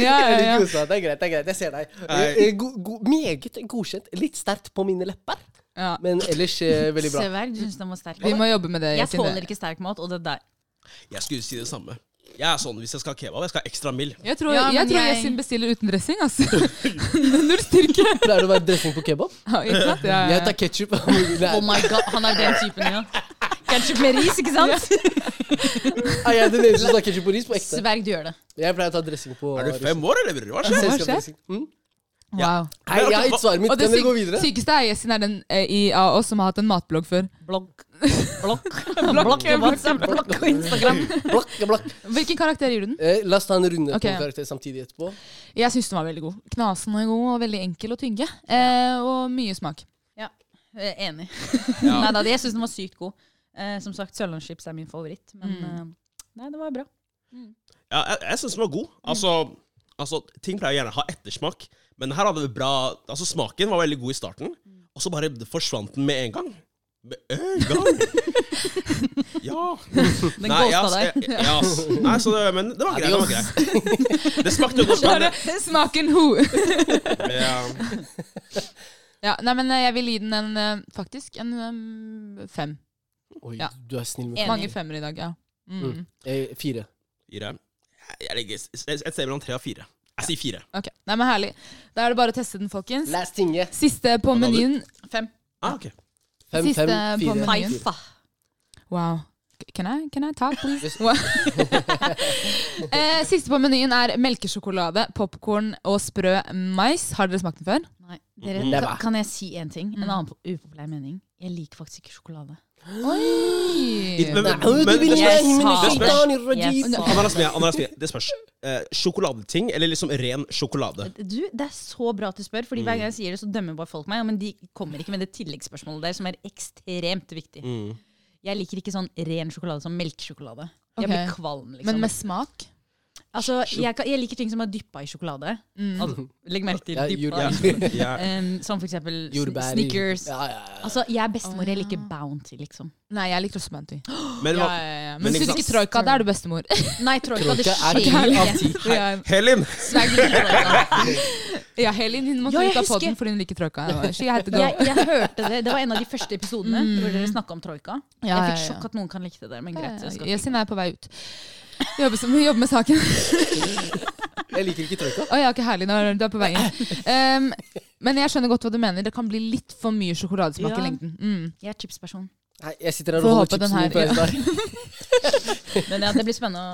Ja, ja, ja. Det er greit, det er greit. Jeg ser deg. Eh, eh, go, go, meget godkjent. Litt sterkt på mine lepper, ja. men ellers eh, veldig bra. *laughs* Sevær, du syns den var sterk? Vi må jobbe med det. Jeg tåler ikke sterk mat, og det der. Jeg skulle si det samme. Jeg er sånn hvis jeg skal ha kebab, jeg skal ha ekstra mild. Jeg tror, Ja, jeg tror jeg- Yasin bestiller uten dressing, altså. *laughs* Null styrke. Pleier det å være dressing på kebab? Ja, ikke sant? Ja, Jeg tar ketsjup. *laughs* Oh my god, han er den typen, ja. Ketchup med ris, ikke sant? *laughs* Er jeg den eneste som tar ketsjup på ris på ekte? Sverg, du gjør det. Jeg pleier å ta dressing på Er du fem år, eller? bror? Hva skjer? Selskapsdressing. Mm? Wow. Hei, jeg har gitt svaret mitt. Og det Kan dere gå videre? sykeste er Jessin er den eh, i, av oss som har hatt en matblogg før. Blogg. *laughs* Blokk. Blokk, WhatsApp, blogg på Instagram. *laughs* Blokk, blokk. Hvilken karakter gir du den? Eh, la oss ta en runde Ok. på en karakter samtidig etterpå. Jeg syns den var veldig god. Knasende god og veldig enkel å tygge. Eh, og mye smak. Eh, Enig. Ja. Nei da, jeg syns den var sykt god. Eh, som sagt, sørlandschips er min favoritt. Men Mm. eh, nei, det var bra. Ja, jeg, jeg syns den var god. Altså, altså, ting pleier gjerne å ha ettersmak, men her hadde vi bra Altså, smaken var veldig god i starten, og så bare forsvant den med en gang. Med en gang! *laughs* ja. Den Nei, ja, ghosta deg. ja. Nei, så det, men det var greit. Det var greit. Det smakte godt. Men, Bare smaken ho. ja. ja, nei, men eh, jeg vil gi den en eh, faktisk en eh, fem. Oi, Ja. du er snill med Enig. Mange femmer i dag, ja. Mm. Mm. Eh, Fire. Fire. Jeg legger et et sted mellom tre og fire. Jeg sier fire. Ok, nei, men Herlig. Da er det bare å teste den, folkens. Last tinge. Siste på Hva da, du? menyen. Fem. Ah, ok. Fem, Siste fem, på fire. menyen. Five. Wow. Can I, can I talk, please? Yes. Wow. *laughs* eh, siste på menyen er melkesjokolade, popkorn og sprø mais. Har dere smakt den før? Nei, dere, Never. kan, kan jeg si en ting? En Mm. annen po- upopulær mening. Jeg liker faktisk ikke sjokolade. Oi! Men- Nei, men- men- det spørs. Eh, sjokoladeting eller liksom ren sjokolade? Du, Det er så bra at du spør, Fordi hver gang jeg sier det, så dømmer bare folk meg. Men de kommer ikke med det tilleggsspørsmålet der, som er ekstremt viktig. Mm. Jeg liker ikke sånn ren sjokolade som melkesjokolade. Jeg blir kvalm, liksom. Men med smak? Altså, jeg, kan, jeg liker ting som er dyppa i sjokolade. Mm. Altså, legg merke til dyppa. Ja. Ja. Um, *laughs* som for eksempel Jordbær. Snickers. Ja, ja, ja. Altså, jeg er bestemor. Jeg Ah. liker Bounty, liksom. Nei, jeg liker også Bounty. *gasps* Men Ja, ja, ja. Men Men syns ikke? Troika, da er du bestemor. *laughs* Nei, Troika, det er skjer ikke. *laughs* Helin! Ja, Helin hun må Ja, ut av poden fordi hun liker Troika. Jeg, jeg hørte det. Det var en av de første episodene hvor dere snakka om Troika. Mm. Ja, jeg fikk ja, ja. sjokk at noen kan like det der, men greit. Jeg er på vei ut. Jobber, som- jobber med saken. *laughs* Jeg liker ikke troika. Å ja, ikke herlig. Nå er du er på vei inn. Um, men jeg skjønner godt hva du mener. Det kan bli litt for mye sjokoladesmak Ja. i lengden. Mm. Jeg er chipsperson. Nei, jeg sitter her og holder chipsen her- på øynene. Ja. *laughs* Men ja, det blir spennende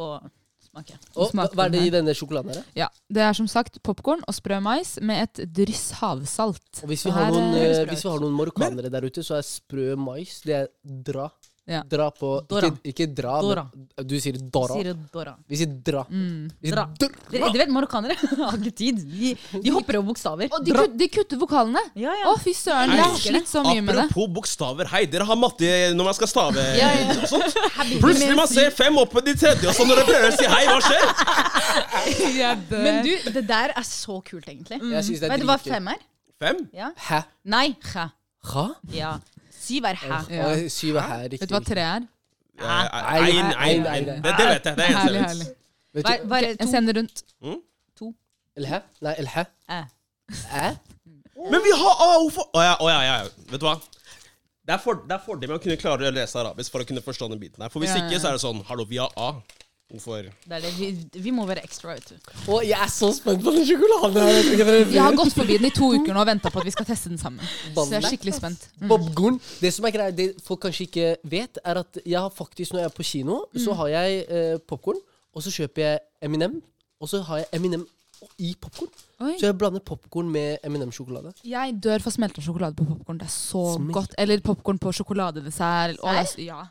å, å smake. Og hva hva er det i denne sjokoladen her? Ja, Det er som sagt popkorn og sprø mais med et dryss havsalt. Og hvis vi har noen, eh, hvis vi har noen marokkanere der ute, så er sprø mais Det er dra. Ja. Dra på Dora. Ikke, ikke dra, Dora. men du sier dora. Sier Dora. Vi sier dra. Mm. Vi sier Dra. dra. Du vet, Marokkanere *laughs* har ikke tid. De, de hopper over bokstaver. Og de, kut, de kutter vokalene! Ja, Å, ja. fy søren. Jeg har slitt så mye med det. Apropos bokstaver. Hei, dere har matte når man skal stave. *laughs* Ja, ja. og sånt. Plutselig man ser fem oppe i de tredje, og så når dere prøver å si hei, hva skjer? *laughs* Men du, det der er så kult, egentlig. Jeg synes det er Vet du hva fem er? Fem? Ja. Hæ? Nei, hæ. Hæ? Ja. Syv er hæ. Ja. Syv er her, riktig. Vet du hva tre er? Ein, ein, ein. Det, det vet jeg. Det er eneste herlig. Vet Hva, du? hva er Jeg to? sender rundt. El? Nei, elhe. Æ. Æ? Men vi har Å, hvorfor Å ja, å ja, ja. Vet du hva? Det er, for, det er fordel med å kunne klare å lese arabisk for å kunne forstå den biten her. For hvis Ja, ja, ikke, så er det sånn Hallo, vi har A. Hvorfor Det er det. Vi, vi må være ekstra, vet du. Å, jeg er så spent på den sjokoladen. Jeg har gått forbi den i to uker nå og venta på at vi skal teste den sammen. Så jeg er skikkelig spent. Mm. Det som er greia, det folk kanskje ikke vet, er at jeg har faktisk, når jeg er på kino, så har jeg eh, popkorn, og så kjøper jeg Eminem, og så har jeg Eminem i popkorn. Så jeg blander popkorn med Eminem-sjokolade. Jeg dør for smelta sjokolade på popkorn. Det er så Smelt. godt. Eller popkorn på sjokoladedessert. Er Ja.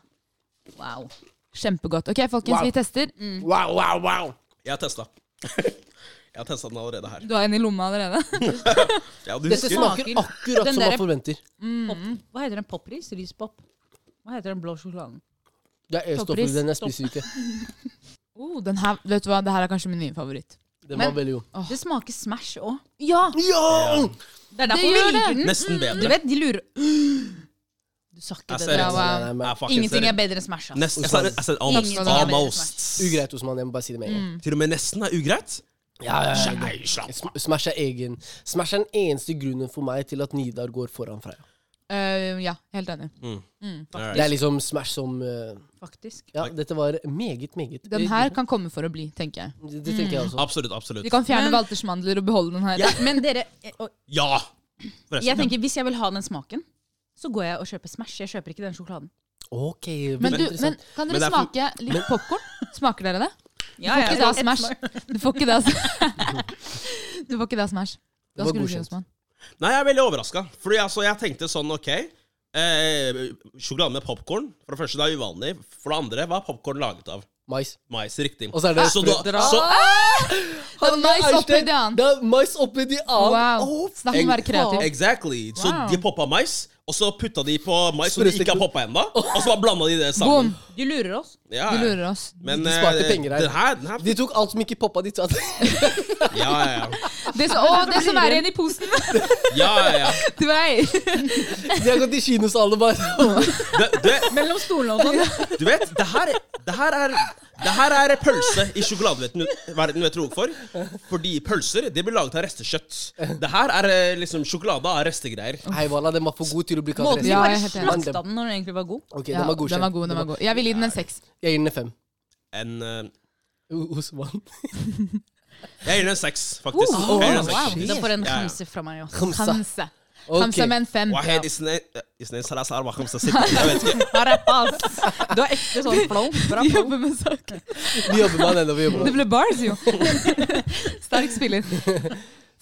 Wow. Kjempegodt. Ok, folkens, Wow. vi tester. Wow, wow, wow! Jeg har testa. *laughs* Jeg har testa den allerede her. Du har en i lomma allerede. *laughs* Ja, du Dette husker? smaker Smaker- akkurat Den som man derre- forventer. Mm. Hva heter den? Popris? Rispop? Hva heter den blå sjokoladen? Det er E-stoffer den jeg spiser ikke. *laughs* Oh, den her, vet du hva, det her er kanskje min nye favoritt. Den Men- var veldig god. Det smaker Smash òg. Ja! Ja! Det er derfor Det vi gjør liker det. den. Nesten Du vet, de lurer Du sa ikke det. det. wow. Nei, nei, nei, Ingenting er bedre enn Smash. ass. Jeg sa, jeg sa almost. Bedre almost. Ugreit Osman. jeg må bare si det med en gang. Til og med nesten er ugreit. Ja, ja, ja. Nei, Smash er egen. Smash er den eneste grunnen for meg til at Nidar går foran Freya. Uh, ja, helt enig. Alright. Det er liksom Smash som uh, Faktisk. Ja, dette var meget, meget Den her kan komme for å bli, tenker jeg. Det, det tenker jeg også. Absolutt, absolutt. Vi kan fjerne Walters mandler og beholde den her. Ja. Men dere og Ja! Jeg tenker, Hvis jeg vil ha den smaken, så går jeg og kjøper Smash. Jeg kjøper ikke den sjokoladen. Ok, Men, du, men kan Men dere det er for- smake litt popkorn? Smaker dere det? *laughs* Ja, får ikke det Smash. *laughs* Du får ikke det, altså. *laughs* Du får ikke det av Smash. Det Hva var skulle du si, godkjent. Osman? Nei, jeg er veldig overraska. Fordi altså, jeg tenkte sånn, OK eh, Sjokolade med popkorn. For det første, det er uvanlig. For det andre, hva er popkorn laget av? Mais. Mais. Riktig. Og så er det så, da, så, Det er mais oppi det annet. Det er mais oppi de annet. Wow. Snakk om å være kreativ. Exactly. Så Wow. de poppa mais, og så putta de på mais som de ikke har poppa ennå. Og så bare blanda de det sammen. Boom! Du lurer oss. Ja, Du lurer oss. Men De sparte eh, penger her. Den her, den her De tok alt som ikke poppa, de tatt. *laughs* Ja, ja, ja. Det så, å, det som er igjen i posen! *laughs* ja, ja, ja. *laughs* Du vei. De har gått i kinosalen bare det, det, Mellom stolene og sånn. du vet, det her, det her er det her er pølse i sjokoladeverdenen, vet du hvorfor? Fordi pølser det blir laget av restekjøtt. Det her er eh, liksom sjokolade av restegreier. Nei, Walla, den var for god til ønsker å bli kalt rasist. Ja, jeg er. Slakta den når den egentlig var god. Ok, den var godkjent. Den var god, den var god. Jeg vil gi den en seks. Jeg gir den en fem. En uh, Osman. jeg gir den en seks, faktisk. Uh, oh, jeg gir den en seks. Wow. Den får en hamse fra meg også. Hamse. Hamse med en fem. Jeg vet ikke. Du har ekte sånn flow. Bra. Vi jobber med saken. Vi jobber med den, og vi jobber med Det ble bars, jo. Sterk spiller.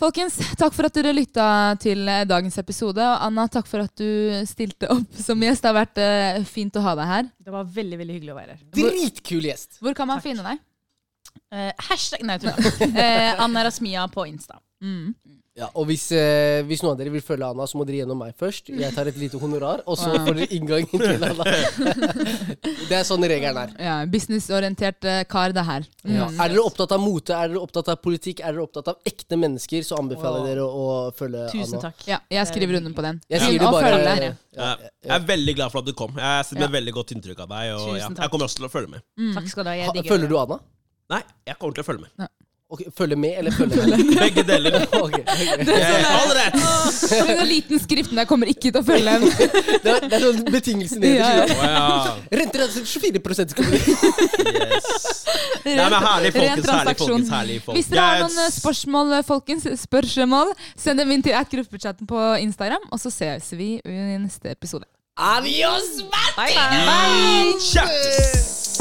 Folkens, takk for at dere lytta til eh, dagens episode. Og Anna, takk for at du stilte opp som gjest. Det har vært uh, fint å ha deg her. Det var veldig veldig hyggelig å være her. Dritkul gjest. Hvor kan man finne deg? Uh, hashtag Nei, tulla. *laughs* Uh, Anna Rasmia på Insta. Mm. Ja, og hvis, eh, hvis noen av dere vil følge Anna, så må dere gjennom meg først. Jeg tar et lite honorar, og så får dere inngang til *laughs* Anna. *laughs* Det er sånn regelen er. Ja, Businessorientert eh, kar, det her. Mm. Ja. Er dere opptatt av mote, er dere opptatt av politikk, er dere opptatt av ekte mennesker, så anbefaler jeg dere å følge Tusen Anna. takk. Ja, jeg skriver under på den. Jeg Inn sier bare ja, Jeg er veldig glad for at du kom. Jeg sitter med Ja. veldig godt inntrykk av deg. Og ja, jeg kommer også til å følge med. Takk skal du ha. Jeg digger Følger du Anna? Nei, jeg kommer til å følge med. Ok, følge med, eller følge med? Begge deler. *laughs* Ok, ok. Jeg, all rett. Med den liten skriften der kommer ikke til å følge en. Det er, det er sånn betingelsen nederst. Ja. Renter er 24 skal bli Yes. Nei, men herlig, folkens. Herlig, folkens. Herlig, folkens. Hvis dere har noen eh, spørsmål, eh, folkens, spørsmål, send dem inn til gruppechat på Instagram, og så ses vi i neste episode. Adios! Bye, bye. Kjeftes!